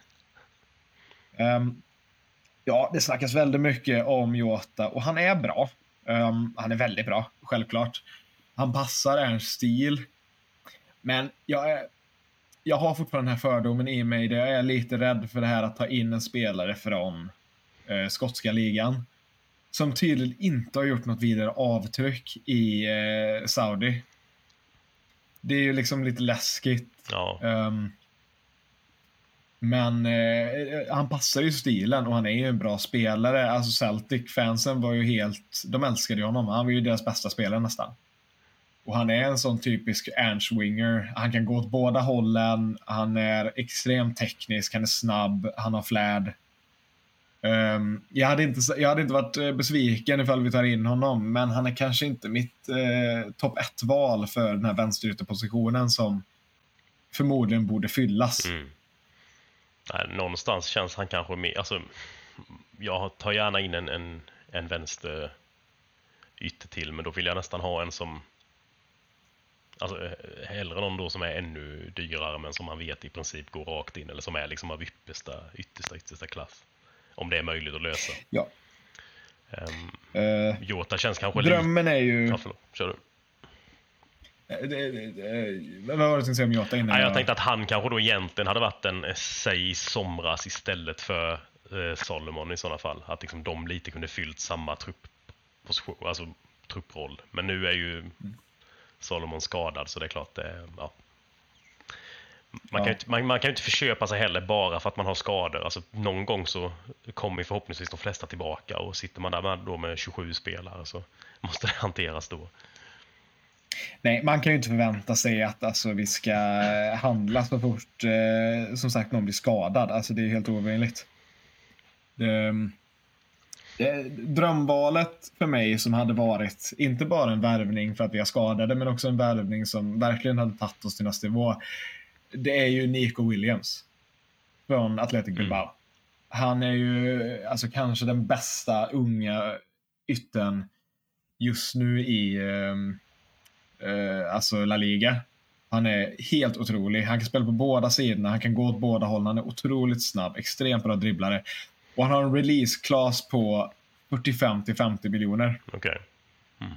Um, ehm, ja, det snackas väldigt mycket om Jota och han är bra. Um, han är väldigt bra, självklart. Han passar Ernsts stil. Men jag, är, jag har fortfarande den här fördomen i mig där jag är lite rädd för det här att ta in en spelare från eh, skotska ligan. Som tydligen inte har gjort något vidare avtryck i eh, Saudi. Det är ju liksom lite läskigt. ja. Ehm, men eh, han passar ju stilen och han är ju en bra spelare. Alltså Celtic-fansen var ju helt... De älskade ju honom. Han var ju deras bästa spelare nästan. Och han är en sån typisk Ernst-winger. Han kan gå åt båda hållen. Han är extremt teknisk, han är snabb, han har flärd. Um, jag, hade inte, jag hade inte varit eh, besviken ifall vi tar in honom, men han är kanske inte mitt uh, topp ett val för den här vänsterytterpositionen som förmodligen borde fyllas. Mm. Nej, någonstans känns han kanske mer... Alltså, jag tar gärna in en, en, en vänster ytter till, men då vill jag nästan ha en som Alltså eh, hellre någon då som är ännu dyrare men som man vet i princip går rakt in eller som är liksom av yppersta, yttersta, yttersta klass. Om det är möjligt att lösa. Ja. Um, uh, Jota känns kanske Drömmen är ju... Ja, förlåt. Kör du. Eh, vad var det du tänkte säga om Jota innan? Ja, jag tänkte att han kanske då egentligen hade varit en, säg i somras istället för eh, Solomon i sådana fall. Att liksom de lite kunde fyllt samma truppposition, alltså trupproll. Men nu är ju mm. Solomon skadad så det är klart det, ja. Man, ja. kan inte, man, man, kan ju inte förköpa sig heller bara för att man har skador. Alltså, någon gång så kommer förhoppningsvis de flesta tillbaka och sitter man där med, då med 27 spelare så måste det hanteras då. Nej, man kan ju inte förvänta sig att alltså, vi ska handla så fort eh, som sagt någon blir skadad. Alltså, det är helt orimligt. Det, det, drömvalet för mig som hade varit inte bara en värvning för att vi är skadade men också en värvning som verkligen hade tagit oss till nästa nivå. Det är ju Nico Williams från Athletic Bilbao. Mm. Han är ju alltså kanske den bästa unga ytten just nu i um, eh, alltså La Liga. Han är helt otrolig. Han kan spela på båda sidorna, han kan gå åt båda hållen. Han är otroligt snabb, extremt bra dribblare. Och han har en release-class på 45 till 50 miljoner. Okay. Mm.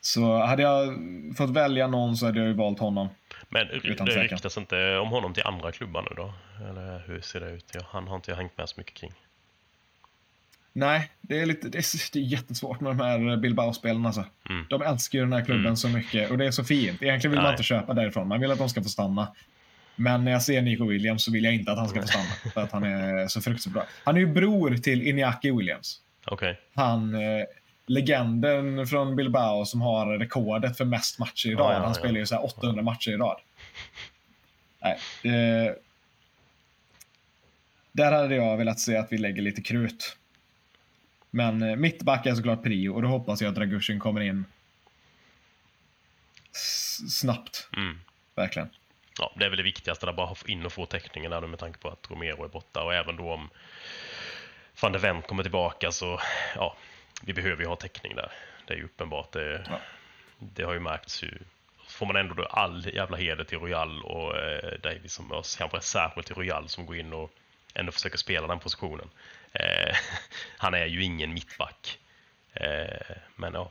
Så hade jag fått välja någon så hade jag ju valt honom. Men det ryktas inte om honom till andra klubbar nu då? Eller hur ser det ut? Han har inte jag hängt med så mycket kring. Nej, det är, lite, det är, det är jättesvårt med de här Bilbao-spelarna. Alltså. Mm. De älskar ju den här klubben mm. så mycket och det är så fint. Egentligen vill Nej. man inte köpa därifrån, man vill att de ska få stanna. Men när jag ser Nico Williams så vill jag inte att han ska få stanna. För att han är så fruktansvärt bra. Han är ju bror till Iñaki Williams. Okay. Han, eh, legenden från Bilbao som har rekordet för mest matcher i rad. Ja, ja, han spelar ju så 800 matcher i rad. Nej, eh, där hade jag velat se att vi lägger lite krut. Men eh, mittback är såklart prio och då hoppas jag att Dragushin kommer in snabbt. Mm. Verkligen. Ja, det är väl det viktigaste, där bara in och få täckningen där med tanke på att Romero är borta och även då om van de Wendt kommer tillbaka så ja, vi behöver ju ha täckning där. Det är ju uppenbart. Det, ja. det har ju märkts ju. Får man ändå då all jävla heder till Royal och eh, Davis som kanske särskilt till Royal som går in och ändå försöker spela den positionen. Eh, han är ju ingen mittback. Eh, men ja,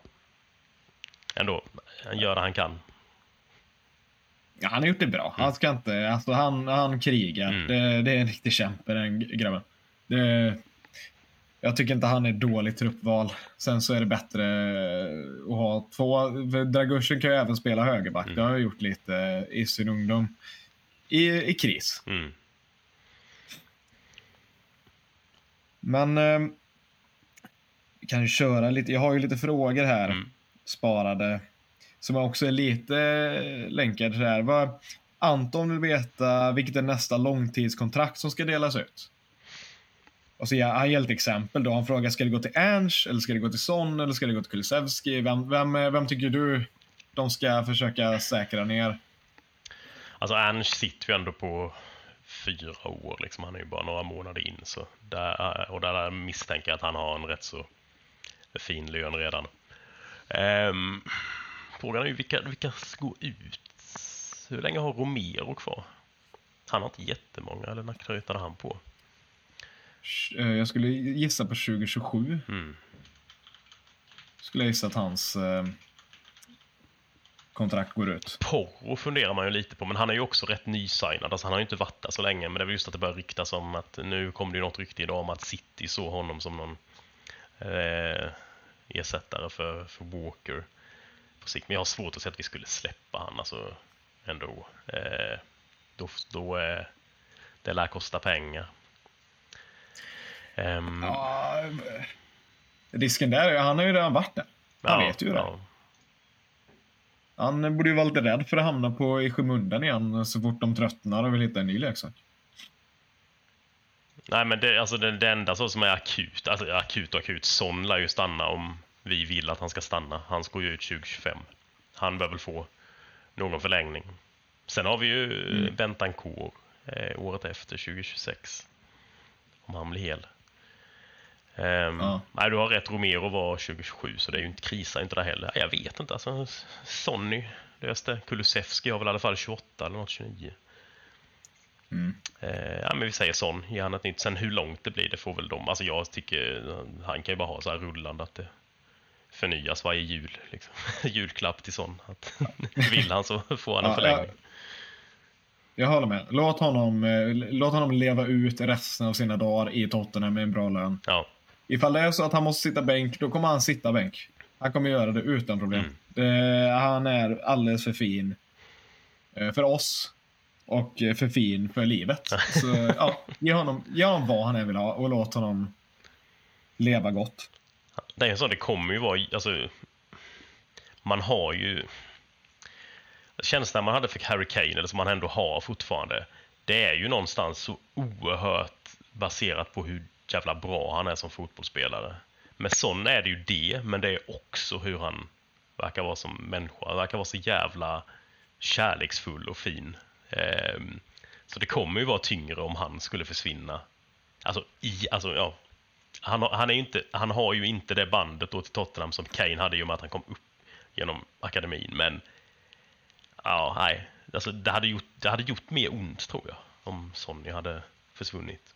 ändå, han gör det han kan. Ja, han har gjort det bra. Han ska inte, alltså han, han krigar. Mm. Det, det, är en riktig kämpe den grabben. Det, jag tycker inte han är dåligt truppval. Sen så är det bättre att ha två. Dragushin kan ju även spela högerback. Mm. Det har jag gjort lite i sin ungdom. I, i kris. Mm. Men eh, vi kan ju köra lite. Jag har ju lite frågor här mm. sparade som också är lite länkade till det här. Vad, Anton vill veta vilket är nästa långtidskontrakt som ska delas ut. Och så ger han ger ett exempel då. Han frågar, ska det gå till Ernst, eller ska det gå till Son, eller ska det gå till Kulusevski? Vem, vem, eh, vem tycker du de ska försöka säkra ner? Alltså Ernst sitter ju ändå på fyra år. Liksom. Han är ju bara några månader in. Så där, eh, och där misstänker jag att han har en rätt så fin lön redan. Um, frågan är ju vilka, vilka ska gå ut? Hur länge har Romero kvar? Han har inte jättemånga, eller när krötade han på? Eh, jag skulle gissa på 2027. Mm. Skulle jag gissa att hans eh, kontrakt går ut. Porro funderar man ju lite på, men han är ju också rätt nysignad. Alltså han har ju inte varit där så länge, men det väl just att det börjar ryktas om att nu kom det ju något rykte idag om att City såg honom som någon eh, ersättare för, för Walker på sikt. Men jag har svårt att se att vi skulle släppa han alltså ändå. Eh, då, då eh, det lär kosta pengar. Um, ja, risken där, han har ju redan varit där. Han ja, vet ju det. Ja. Han borde ju vara lite rädd för att hamna på i skymundan igen så fort de tröttnar och vill hitta en ny leksak. Nej, men det, alltså det, det enda så som är akut, alltså akut och akut, Son lär ju stanna om vi vill att han ska stanna. Han ska ju ut 2025. Han bör väl få någon förlängning. Sen har vi ju mm. Bentancourt eh, året efter, 2026. Om han blir hel. Um, ja. Nej, du har rätt. Romero var 2027 så det är ju inte krisar inte där heller. Jag vet inte. Alltså, Sonny löste. Kulusevski har väl i alla fall 28 eller något, 29. Mm. Uh, ja, men vi säger sån. Ge han ett nytt. Sen hur långt det blir, det får väl de. Alltså jag tycker han kan ju bara ha så här rullande att det förnyas varje jul. Liksom. Julklapp till sån. Att, vill han så får han en förlängning. Ja, jag håller med. Låt honom, eh, låt honom leva ut resten av sina dagar i Tottenham med en bra lön. Ja. Ifall det är så att han måste sitta bänk, då kommer han sitta bänk. Han kommer göra det utan problem. Mm. Det, han är alldeles för fin eh, för oss och eh, för fin för livet. Så ja, ge honom, ge honom vad han än vill ha och låt honom leva gott. Det är så, det kommer ju vara, alltså, man har ju känslan man hade för Harry Kane, eller som man ändå har fortfarande, det är ju någonstans så oerhört baserat på hur jävla bra han är som fotbollsspelare. Med Son är det ju det, men det är också hur han verkar vara som människa. Han verkar vara så jävla kärleksfull och fin. Ehm, så det kommer ju vara tyngre om han skulle försvinna. Alltså, i, alltså ja. Han, han, är inte, han har ju inte det bandet då till Tottenham som Kane hade i och med att han kom upp genom akademin, men ja, nej. Alltså, det, hade gjort, det hade gjort mer ont tror jag om Sonny hade försvunnit.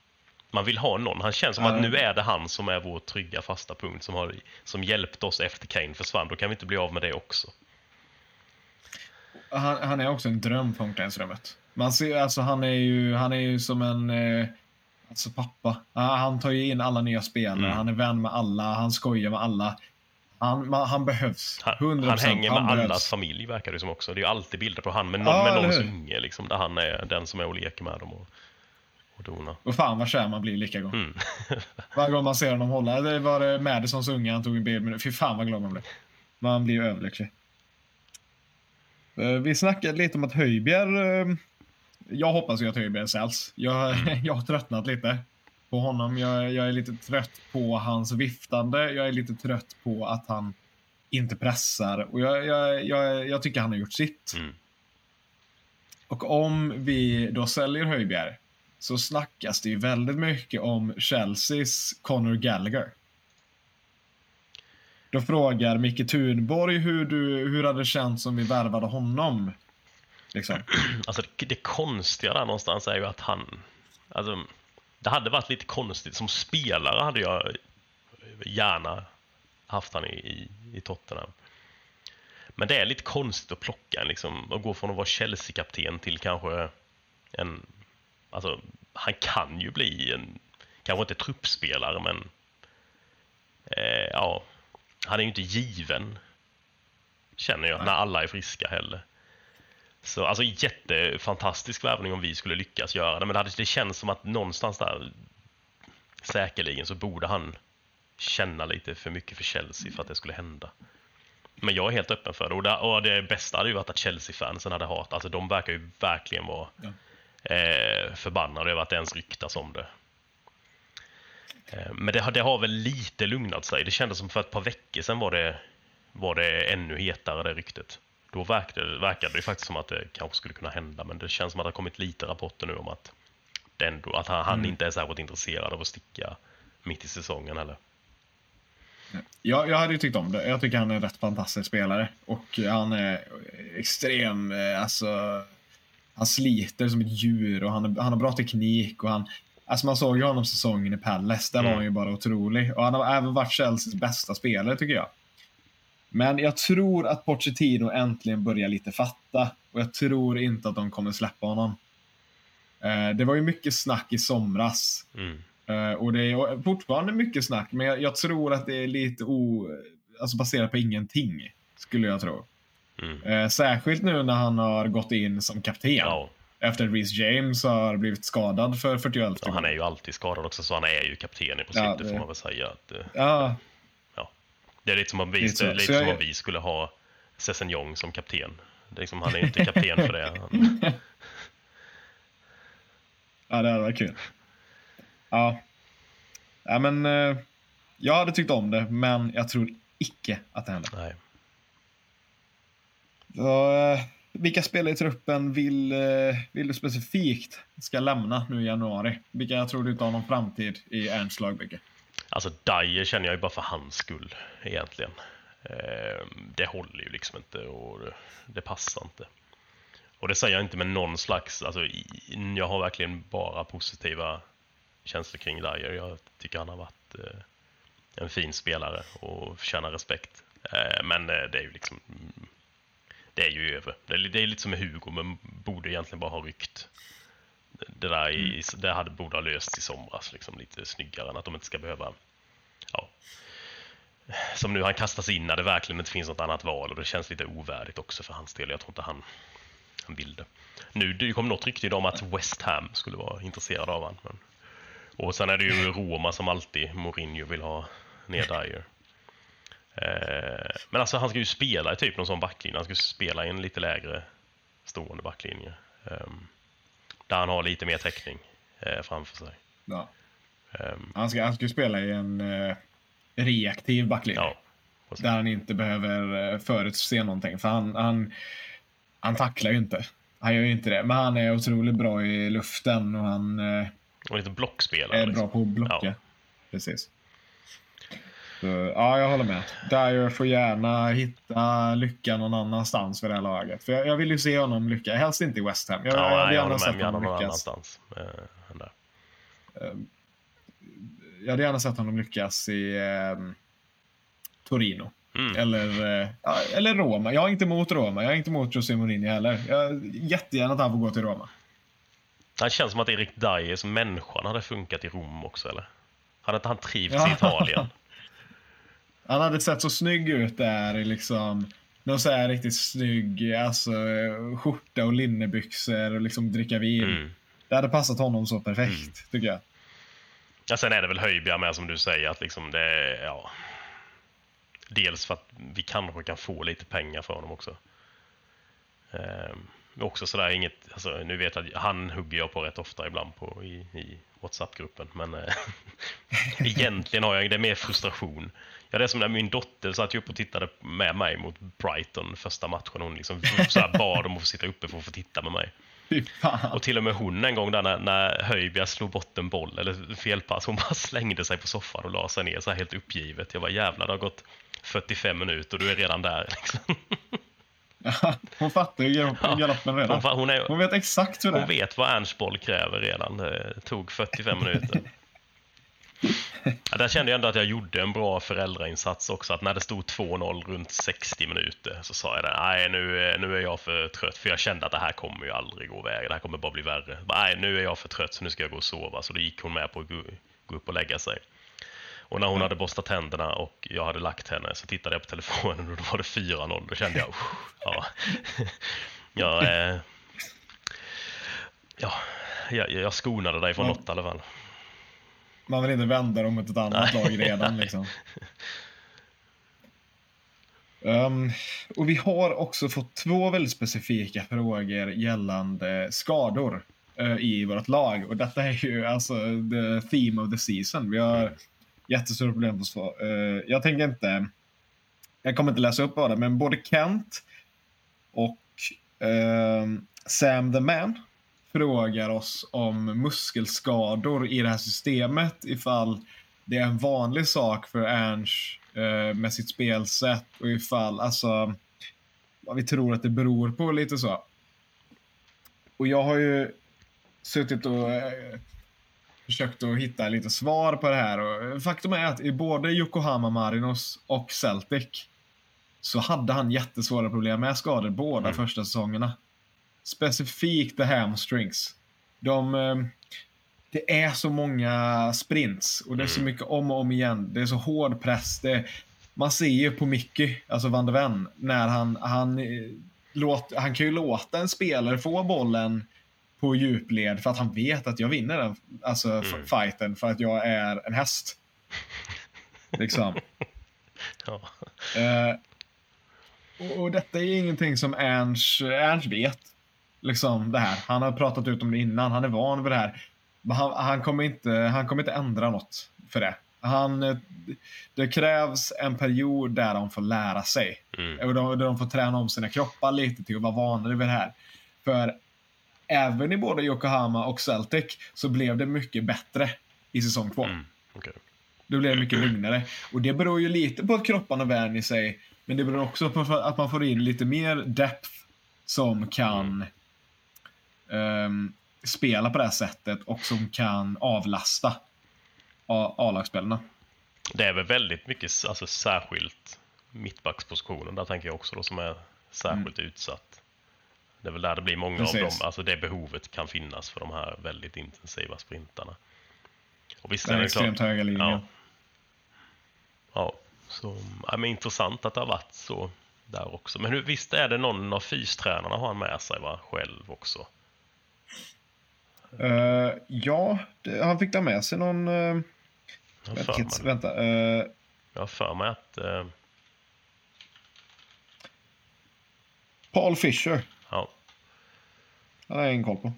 Man vill ha någon. Han känns som mm. att nu är det han som är vår trygga fasta punkt som, har, som hjälpt oss efter Kane försvann. Då kan vi inte bli av med det också. Han, han är också en dröm på omklädningsrummet. Man ser, alltså han är ju, han är ju som en eh, alltså pappa. Han tar ju in alla nya spelare, mm. han är vän med alla, han skojar med alla. Han, man, han behövs. Han, han hänger med han allas familj verkar det som också. Det är ju alltid bilder på han med, någon, ja, med någons unge liksom, där han är den som är och leker med dem och, och donar. Och fan vad kär man blir lika gång. Mm. Varje gång man ser honom hålla. Det var det Madisons unge han tog en bild med. Fy fan vad glad man blev. Man blir ju överlycklig. Eh, vi snackade lite om att Höjbjer... Eh, jag hoppas ju att Höjbjer säljs. Jag, mm. jag har tröttnat lite på honom. Jag, jag, är lite trött på hans viftande. Jag är lite trött på att han inte pressar. Och jag, jag, jag, jag tycker han har gjort sitt. Mm. Och om vi då säljer Höjbjer så snackas det ju väldigt mycket om Chelseas Conor Gallagher. Då frågar Micke Thunborg hur, du, hur hade det känts om vi värvade honom? Liksom. Alltså det, det konstiga där någonstans är ju att han... Alltså, det hade varit lite konstigt. Som spelare hade jag gärna haft han i, i, i Tottenham. Men det är lite konstigt att plocka liksom, och gå från att vara Chelsea-kapten till kanske en... Alltså, han kan ju bli en, kanske inte truppspelare, men eh, ja, han är ju inte given, känner jag, när alla är friska heller. Så alltså jättefantastisk värvning om vi skulle lyckas göra det. Men det, det känns som att någonstans där säkerligen så borde han känna lite för mycket för Chelsea för att det skulle hända. Men jag är helt öppen för det. Och det, och det bästa hade ju varit att Chelsea-fansen hade hatat. Alltså de verkar ju verkligen vara ja. Eh, förbannade över att det ens ryktas om det. Eh, men det, det, har väl lite lugnat sig. Det kändes som för ett par veckor sedan var det, var det ännu hetare det ryktet då verkade, verkade det faktiskt som att det kanske skulle kunna hända. Men det känns som att det har kommit lite rapporter nu om att, det ändå, att han, han mm. inte är särskilt intresserad av att sticka mitt i säsongen heller. Ja, jag hade ju tyckt om det. Jag tycker han är en rätt fantastisk spelare. Och han är extrem, eh, alltså... Han sliter som ett djur och han, han har bra teknik och han... Alltså man såg ju honom säsongen i Palace, där mm. var han ju bara otrolig. Och han har även varit Chelseas bästa spelare tycker jag. Men jag tror att Pochettino äntligen börjar lite fatta och jag tror inte att de kommer släppa honom. Eh, det var ju mycket snack i somras. Mm. Eh, och det är fortfarande mycket snack, men jag, jag, tror att det är lite o, alltså baserat på ingenting. Skulle jag tro. Mm. Eh, särskilt nu när han har gått in som kapten. Ja. Efter att Reece James har blivit skadad för 41 ja, Han är ju alltid skadad också, så han är ju kapten i princip, ja, det får man väl säga. Att, ja, det är lite som om vi, lite, lite som om vi skulle ha Sessignon som kapten. Det är liksom, han är inte kapten för det. ja, det hade varit kul. Ja. ja, men eh, jag hade tyckt om det, men jag tror icke att det händer. Nej. Eh, vilka spelare i truppen vill, eh, vill du specifikt ska lämna nu i januari? Vilka jag tror du inte har någon framtid i Ernsts lagbygge? Alltså Dyer känner jag ju bara för hans skull egentligen. Ehm, det håller ju liksom inte och det, passar inte. Och det säger jag inte med någon slags, alltså jag har verkligen bara positiva känslor kring Dyer. Jag tycker han har varit eh, en fin spelare och förtjänar respekt. Men det är ju liksom, mm, det är ju över. Det är, det är lite som med Hugo, men borde egentligen bara ha ryckt. Det där i, mm. det hade borde ha lösts i somras, liksom lite snyggare än att de inte ska behöva, ja. Som nu, han kastas in när det verkligen inte finns något annat val och det känns lite ovärdigt också för hans del. Jag tror inte han han vill det. Nu det kom något rykte idag om att West Ham skulle vara intresserade av honom. Men... Och sen är det ju Roma som alltid Mourinho vill ha ner Dyer. Eh, men alltså han ska ju spela i typ någon sån backlinje. Han ska spela i en lite lägre stående backlinje. Eh, där han har lite mer täckning eh, framför sig. Ja. Um, han, ska, han ska spela i en uh, reaktiv backlinje. Ja, där han inte behöver förutse någonting. För han, han, han tacklar ju inte. Han gör ju inte det. Men han är otroligt bra i luften och han och lite blockspelare. Är liksom. bra på att blocka. Ja. Precis. Så, ja, jag håller med. Dyer får gärna hitta lycka någon annanstans för det här laget. För jag, jag vill ju se honom lycka. Helst inte i West Ham. Jag, ja, jag hade gärna sett honom lyckas. annanstans. Uh, jag hade gärna sett honom lyckas i uh, Torino. Mm. Eller, uh, eller Roma. Jag är inte emot Roma. Jag är inte emot José Mourinho heller. Jag, jättegärna att han får gå till Roma. Det känns som att Erik Dyers människan hade funkat i Rom också, eller? Hade inte han trivts ja. i Italien? Han hade sett så snygg ut där i liksom någon så här riktigt snygg alltså, skjorta och linnebyxor och liksom dricka vin. Mm. Det hade passat honom så perfekt, mm. tycker jag. Ja, sen är det väl Höjbjerg med som du säger att liksom det, ja. Dels för att vi kanske kan få lite pengar för honom också. Um, också sådär inget, alltså, nu vet jag att han hugger jag på rätt ofta ibland på i, i WhatsApp-gruppen, men äh, egentligen har jag det är mer frustration. Ja, det är som när min dotter satt upp och tittade med mig mot Brighton första matchen. Hon liksom så här bad om att få sitta uppe för att få titta med mig. Och till och med hon en gång där när, när Höjbjerg slog bort en boll eller felpass, hon bara slängde sig på soffan och la sig ner så här helt uppgivet. Jag var jävlar, det har gått 45 minuter och du är redan där. Liksom. hon fattar ju galoppen redan. Hon, hon, är, hon, vet exakt hur det är. Hon vet vad Ernst boll kräver redan. Det tog 45 minuter. Ja, där kände jag ändå att jag gjorde en bra föräldrainsats också. Att när det stod 2-0 runt 60 minuter så sa jag det. Nej, nu, nu är jag för trött. För jag kände att det här kommer ju aldrig gå iväg. Det här kommer bara bli värre. Nej, nu är jag för trött så nu ska jag gå och sova. Så då gick hon med på att gå, upp och lägga sig. Och när hon hade borstat tänderna och jag hade lagt henne så tittade jag på telefonen och då var det 4-0. Då kände jag, ja, ja, eh, ja jag, jag skonade dig från något i alla fall. Man vill inte vända dem mot ett annat lag redan liksom. Um, och vi har också fått två väldigt specifika frågor gällande skador uh, i vårt lag. Och detta är ju alltså the theme of the season. Vi har mm jättestora problem på svar. Uh, jag tänker inte... Jag kommer inte läsa upp bara, men både Kent och uh, Sam the Man frågar oss om muskelskador i det här systemet ifall det är en vanlig sak för Ernst uh, med sitt spelsätt och ifall, alltså vad vi tror att det beror på lite så. Och jag har ju suttit och försökt att hitta lite svar på det här. Och faktum är att i både Yokohama Marinos och Celtic så hade han jättesvåra problem med skador båda mm. första säsongerna. Specifikt the hamstrings. De, eh, det är så många sprints och det är så mm. mycket om och om igen. Det är så hård press. Det, man ser ju på Mickey, alltså Van de Ven, när han, han, eh, låt, han kan ju låta en spelare få bollen på djupled för att han vet att jag vinner den alltså, mm. fighten för att jag är en häst. Liksom. ja. Uh, och, och, detta är ingenting som Ernst, Ernst vet. Liksom det här. Han har pratat ut om det innan, han är van vid det här. Han, han, kommer, inte, han kommer inte ändra något för det. Han, det krävs en period där de får lära sig. Mm. Och de, där de får träna om sina kroppar lite till att vara vana vid det här. För även i både Yokohama och Celtic så blev det mycket bättre i säsong två. Mm, okay. Det mycket lugnare. Och det beror ju lite på att kropparna vänjer sig. Men det beror också på att man får in lite mer depth som kan um, spela på det här sättet och som kan avlasta A-lagsspelarna. Det är väl väldigt mycket alltså, särskilt mittbackspositionen där tänker jag också då som är särskilt mm. utsatt. Det är väl där det blir många Precis. av dem, alltså det behovet kan finnas för de här väldigt intensiva sprintarna. Och visst Den är det extremt klart, höga linjen. Ja. ja, så ja, men intressant att det har varit så där också. Men hur, visst är det någon av fystränarna har han med sig va, själv också? Uh, ja, det, han fick ta med sig någon... Uh, vänta, kids, vänta uh, jag har för mig att... Uh, Paul Fisher. Ja. Han har jag ingen koll på.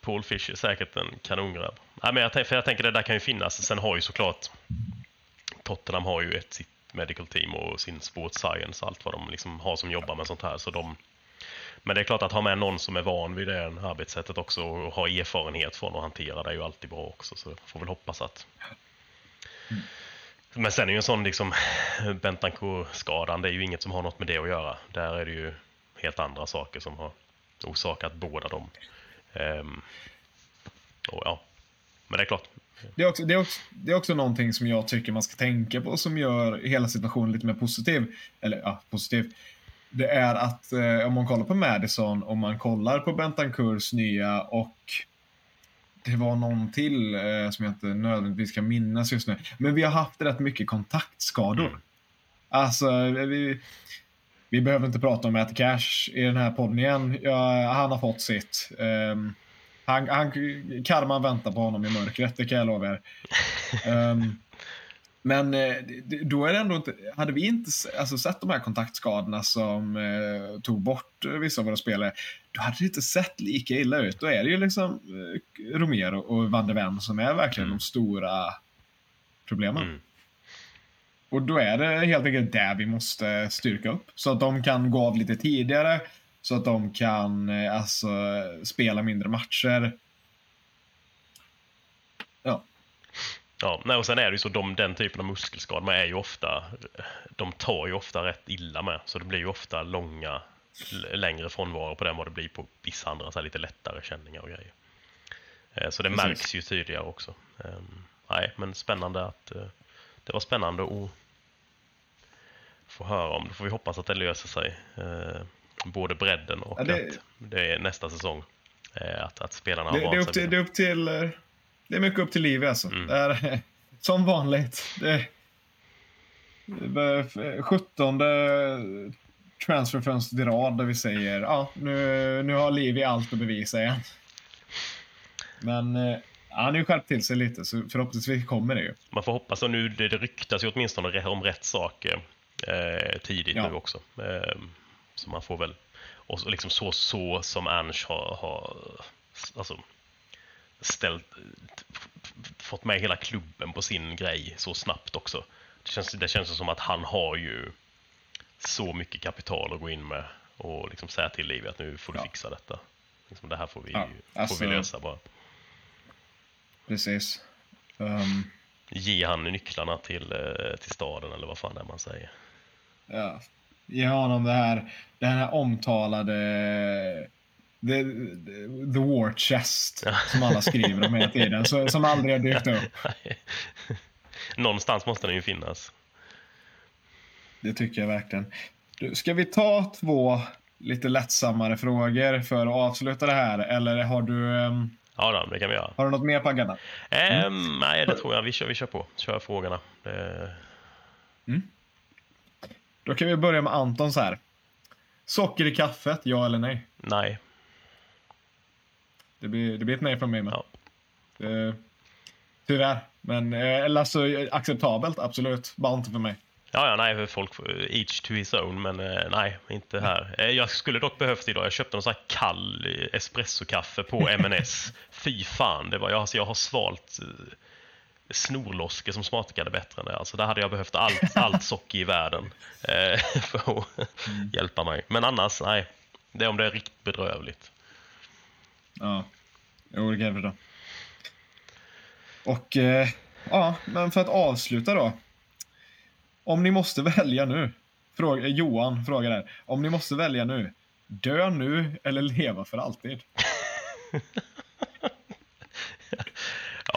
Paul Fisher är säkert en kanongrabb. Nej, men jag, för jag tänker det där kan ju finnas. Sen har ju såklart Tottenham har ju ett sitt medical team och sin sports science och allt vad de liksom har som jobbar med sånt här. Så de, men det är klart att ha med någon som är van vid det arbetssättet också och har erfarenhet från att hantera det är ju alltid bra också. Så får väl hoppas att... Mm. Men sen är ju en sån liksom Bentancourt-skadan, det är ju inget som har något med det att göra. Där är det ju helt andra saker som har orsakat båda dem. Um, och ja, men det är klart. Det är, också, det, är också, det är också någonting som jag tycker man ska tänka på som gör hela situationen lite mer positiv. Eller ja, positiv. Det är att eh, om man kollar på Madison, om man kollar på Bentancourts nya och det var någon till eh, som jag inte nödvändigtvis kan minnas just nu. Men vi har haft rätt mycket kontaktskador. Mm. Alltså, vi, vi behöver inte prata om Matt Cash i den här podden igen. Ja, han har fått sitt. Um, han, han, karman väntar på honom i mörkret, det kan jag lova er. Um, men eh, då är det ändå inte, hade vi inte alltså, sett de här kontaktskadorna som eh, tog bort vissa av våra spelare, då hade det inte sett lika illa ut. Då är det ju liksom eh, Romero och Van de Ven som är verkligen mm. de stora problemen. Mm. Och då är det helt enkelt där vi måste styrka upp. Så att de kan gå av lite tidigare. Så att de kan eh, alltså, spela mindre matcher. Ja, nej, och sen är det ju så, de, den typen av muskelskador man är ju ofta, de tar ju ofta rätt illa med. Så det blir ju ofta långa, längre frånvaro på den vad det blir på vissa andra så lite lättare känningar och grejer. Eh, så det Precis. märks ju tydligare också. Ehm, nej, men spännande att eh, det var spännande att få höra om. Då får vi hoppas att det löser sig. Eh, både bredden och ja, det... att det är nästa säsong. Att, att spelarna har det, det, är upp till, det är upp till Det är mycket upp till liv alltså. Mm. Är, som vanligt. Det, det 17 transferfönstret i rad där vi säger ja, nu, nu har Liv i allt att bevisa igen. Men eh, han har ju skärpt till sig lite, så förhoppningsvis kommer det ju. Man får hoppas, och nu det, ryktas ju åtminstone om rätt saker eh, tidigt ja. nu också. Eh, så man får väl, och liksom så, så som Ernst har, har alltså, ställt, fått med hela klubben på sin grej så snabbt också. Det känns, det känns som att han har ju så mycket kapital att gå in med och liksom säga till Liv att nu får du ja. fixa detta. Liksom, det här får vi, ja, alltså, får vi alltså- lösa bara. Precis. Um, Ge han nycklarna till, eh, till staden eller vad fan det är man säger. Ja. Ge honom det här, den här omtalade The, the War Chest, som alla skriver om hela tiden, så, som aldrig har dykt upp. Någonstans måste den ju finnas. Det tycker jag verkligen. Du, ska vi ta två lite lättsammare frågor för att avsluta det här, eller har du um, Ja, då, det kan vi göra. Har du något mer på agendan? Mm. Um, nej, det tror jag. Vi kör, vi kör på. Kör frågorna. Det... Mm. Då kan vi börja med Anton så här. Socker i kaffet, ja eller nej? Nej. Det blir, det blir ett nej från mig med. Ja. Det, tyvärr. Men eh, eller alltså, acceptabelt, absolut. Bara inte för mig. Ja, ja, nej, folk, each to his own, men eh, nej, inte här. Eh, jag skulle dock behövt idag, jag köpte någon sån här kall espressokaffe på M&S. Fy fan, det var, jag, alltså, jag har svalt snorlosker som smakade bättre än det. Alltså, där hade jag behövt allt, allt socker i världen för att mm. hjälpa mig. Men annars, nej. Det är om det är riktigt bedrövligt. Ja, jo det kan jag förstå. Och eh, Ja, men för att avsluta då. Om ni måste välja nu. Fråga, eh, Johan frågar här. Om ni måste välja nu. Dö nu eller leva för alltid?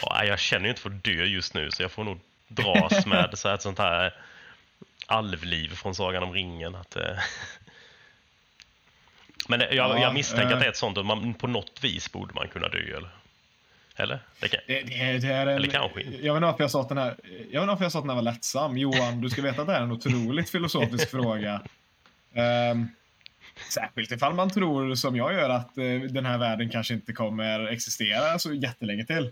ja, jag känner ju inte för att dö just nu så jag får nog dras med så här, ett sånt här alvliv från Sagan om ringen. Att, eh... Men jag, ja, jag misstänker äh... att det är ett sånt, att man, på något vis borde man kunna dö. Eller? Eller? Det, kan... det, det, det är en... Eller kanske inte. Jag vet inte varför jag sa att den här, jag vet inte jag sa att den här var lättsam. Johan, du ska veta att det är en otroligt filosofisk fråga. Um, särskilt ifall man tror, som jag gör, att uh, den här världen kanske inte kommer existera så jättelänge till.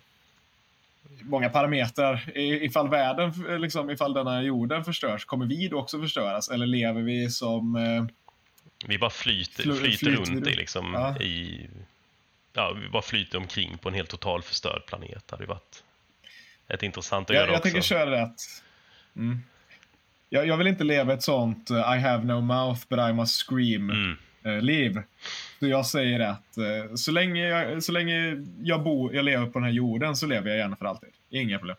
Många parametrar. Ifall världen, liksom, ifall denna jorden förstörs, kommer vi då också förstöras? Eller lever vi som... Uh, vi bara flyter, flyter, flyter runt i, liksom, ja. i ja, vi bara flyter omkring på en helt total förstörd planet. Det hade ju varit ett intressant att jag, göra jag också. Jag tänker köra rätt. Mm. Jag, jag, vill inte leva ett sånt uh, I have no mouth but I must scream mm. uh, liv. Så jag säger att uh, så länge, jag, så länge jag, bor, jag lever på den här jorden så lever jag gärna för alltid. Inga problem.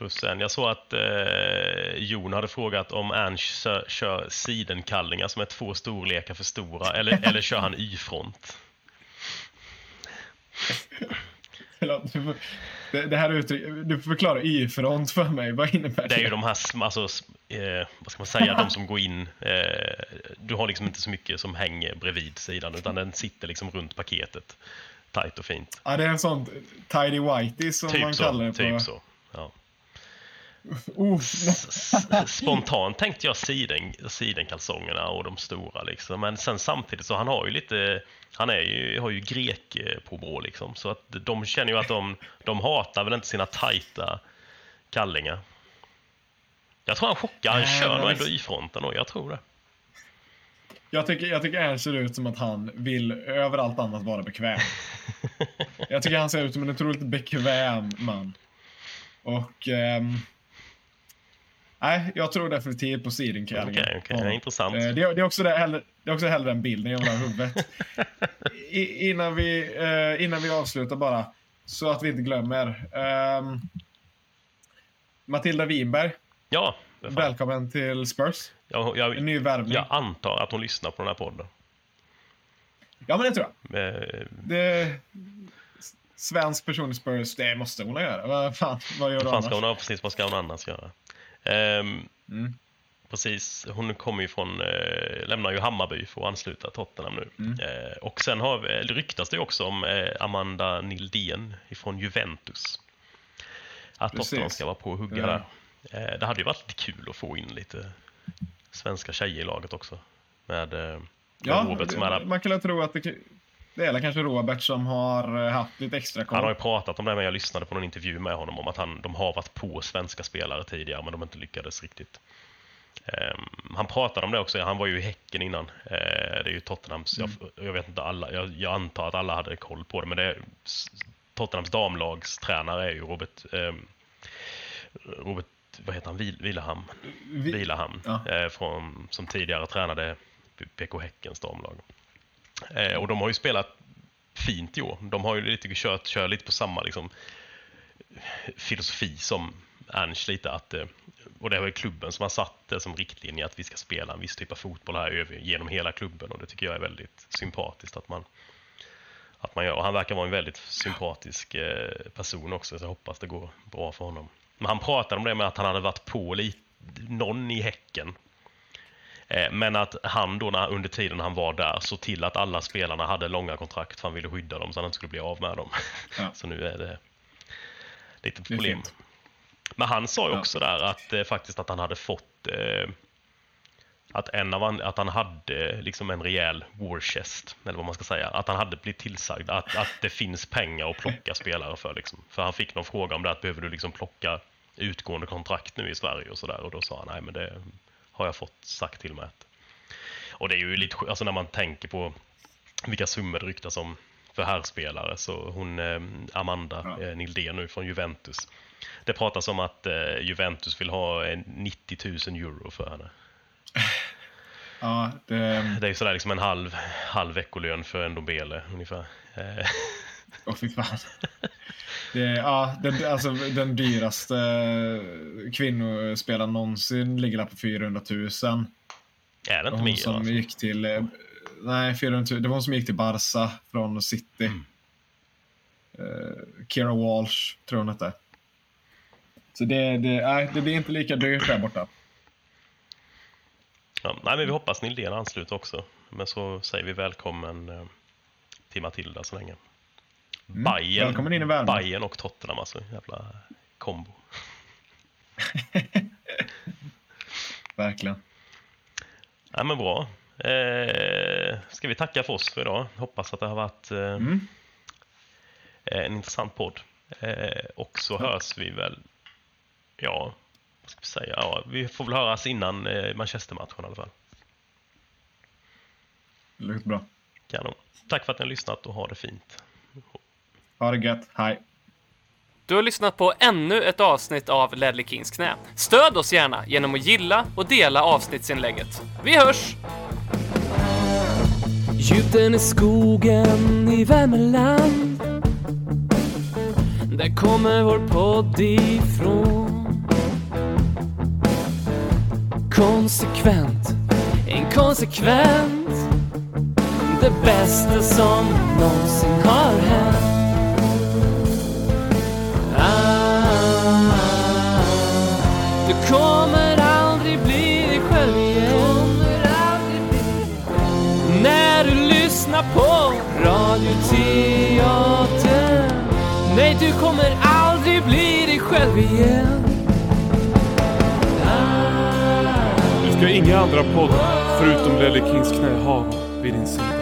Plus en. Jag såg att eh, Jon hade frågat om Ernst kör, sidenkallingar som är två storlekar för stora eller, eller kör han Y-front? det, det här du får förklara Y-front för mig. Vad innebär det? Det är ju de här, alltså, eh, vad ska man säga, de som går in. Eh, du har liksom inte så mycket som hänger bredvid sidan utan den sitter liksom runt paketet. Tight och fint. Ja, det är en sån tidy whitey som typ man så, kallar det på. Typ så, ja. Uh. Spontant tänkte jag siden, sidenkalsongerna och de stora liksom. Men sen samtidigt så han har ju lite, han är ju, har ju grek på brå liksom. Så att de känner ju att de, de hatar väl inte sina tajta kallingar. Jag tror han chockar, han kör nog ändå i fronten och jag tror det. Jag tycker, jag tycker Ernst ser ut som att han vill överallt annat vara bekväm. jag tycker han ser ut som en otroligt bekväm man. Och um, Nej, jag tror definitivt på sidenkallingen. Okej, okay, okay. intressant. Eh, det, det, är också det, hellre, det är också hellre den bilden jag vill ha i huvudet. I, innan, vi, uh, innan vi avslutar bara, så att vi inte glömmer. Um, Matilda Winberg. Ja. Välkommen till Spurs. Jag, jag, en ny värvning. Jag antar att hon lyssnar på den här podden. Ja, men det tror jag. Uh, det, svensk person i Spurs, det måste hon göra. Vad fan, vad gör du annars? Ska hon, precis, vad ska hon annars göra? Um, mm. Precis, hon kommer ju från, eh, lämnar ju Hammarby för att ansluta Tottenham nu. Mm. Eh, och sen har, det ryktas det också om eh, Amanda Nildén från Juventus. Att Precis. Tottenham ska vara på och hugga mm. där. Eh, det hade ju varit lite kul att få in lite svenska tjejer i laget också. Med, eh, med ja, Robert som är där. man kan tro att det, det är kanske Robert som har eh, haft lite extra koll. Han har ju pratat om det, men jag lyssnade på någon intervju med honom om att han, de har varit på svenska spelare tidigare, men de inte lyckades riktigt. Um, han pratade om det också, han var ju i Häcken innan. Uh, det är ju Tottenhams, mm. jag, jag, vet inte alla, jag, jag, antar att alla hade koll på det, men det Tottenhams damlagstränare är ju Robert, um, Robert vad heter han, Vil, Vilaham, Vi, Vilaham ja. uh, från, som tidigare tränade BK Häckens damlag. Eh, och de har ju spelat fint i år. De har ju lite kört, kör lite på samma liksom, filosofi som Ernst lite att eh, och det var ju klubben som har satt det som riktlinje att vi ska spela en viss typ av fotboll här genom hela klubben och det tycker jag är väldigt sympatiskt att man, att man gör. Och han verkar vara en väldigt sympatisk eh, person också så jag hoppas det går bra för honom. Men han pratade om det med att han hade varit på lite, någon i Häcken. Eh, men att han då när, under tiden han var där såg till att alla spelarna hade långa kontrakt för han ville skydda dem så han inte skulle bli av med dem. Ja. så nu är det lite problem. Det men han sa ju också ja. där att eh, faktiskt att han hade fått eh, att, en av att han hade liksom en rejäl war chest, eller vad man ska säga. Att han hade blivit tillsagd att, att det finns pengar att plocka spelare för. Liksom. För han fick någon fråga om det, att behöver du liksom plocka utgående kontrakt nu i Sverige och sådär. Och då sa han, nej men det har jag fått sagt till mig. Och det är ju lite, alltså när man tänker på vilka summor det ryktas om för herrspelare, så hon eh, Amanda ja. eh, Nildén nu från Juventus det pratas om att eh, Juventus vill ha 90 000 euro för henne. Ja, det... det är sådär liksom en halv, halv veckolön för en Ndombele ungefär. Eh, Åh fy fan. Det är, ja, den, alltså, den dyraste kvinnospelaren någonsin ligger där på 400 000. Är det inte hon som Alltså? gick till... eh, Nej, 400 000. Det var hon som gick till Barca från City. Mm. Eh, Kira Walsh, tror hon hette. Så det, det, nej, det blir inte lika dyrt där borta. Ja, nej, men vi hoppas Nildén ansluter också. Men så säger vi välkommen eh, till Matilda så länge. Mm. Bayern, Välkommen in i värmen. Bayern och Tottenham alltså. Jävla kombo. Verkligen. Ja, men bra. Eh, ska vi tacka för oss för idag? Hoppas att det har varit eh, Mm. en intressant podd. Eh, och så hörs vi väl, ja, vad ska vi säga? Ja, vi får väl höras innan eh, Manchester-matchen i alla fall. Det låter bra. Kanon. Tack för att ni har lyssnat och ha det fint. Ha det gött. Hej. Du har lyssnat på ännu ett avsnitt av Ledley Kings knä. Stöd oss gärna genom att gilla och dela avsnittsinlägget. Vi hörs! Gjuten i skogen i Värmeland Där kommer vår podd ifrån Konsekvent, inkonsekvent Det bästa som någonsin har hänt radioteatern Nej, du kommer aldrig bli dig själv igen Du ska inga andra poddar förutom Lelle Kings knä ha vid din sida.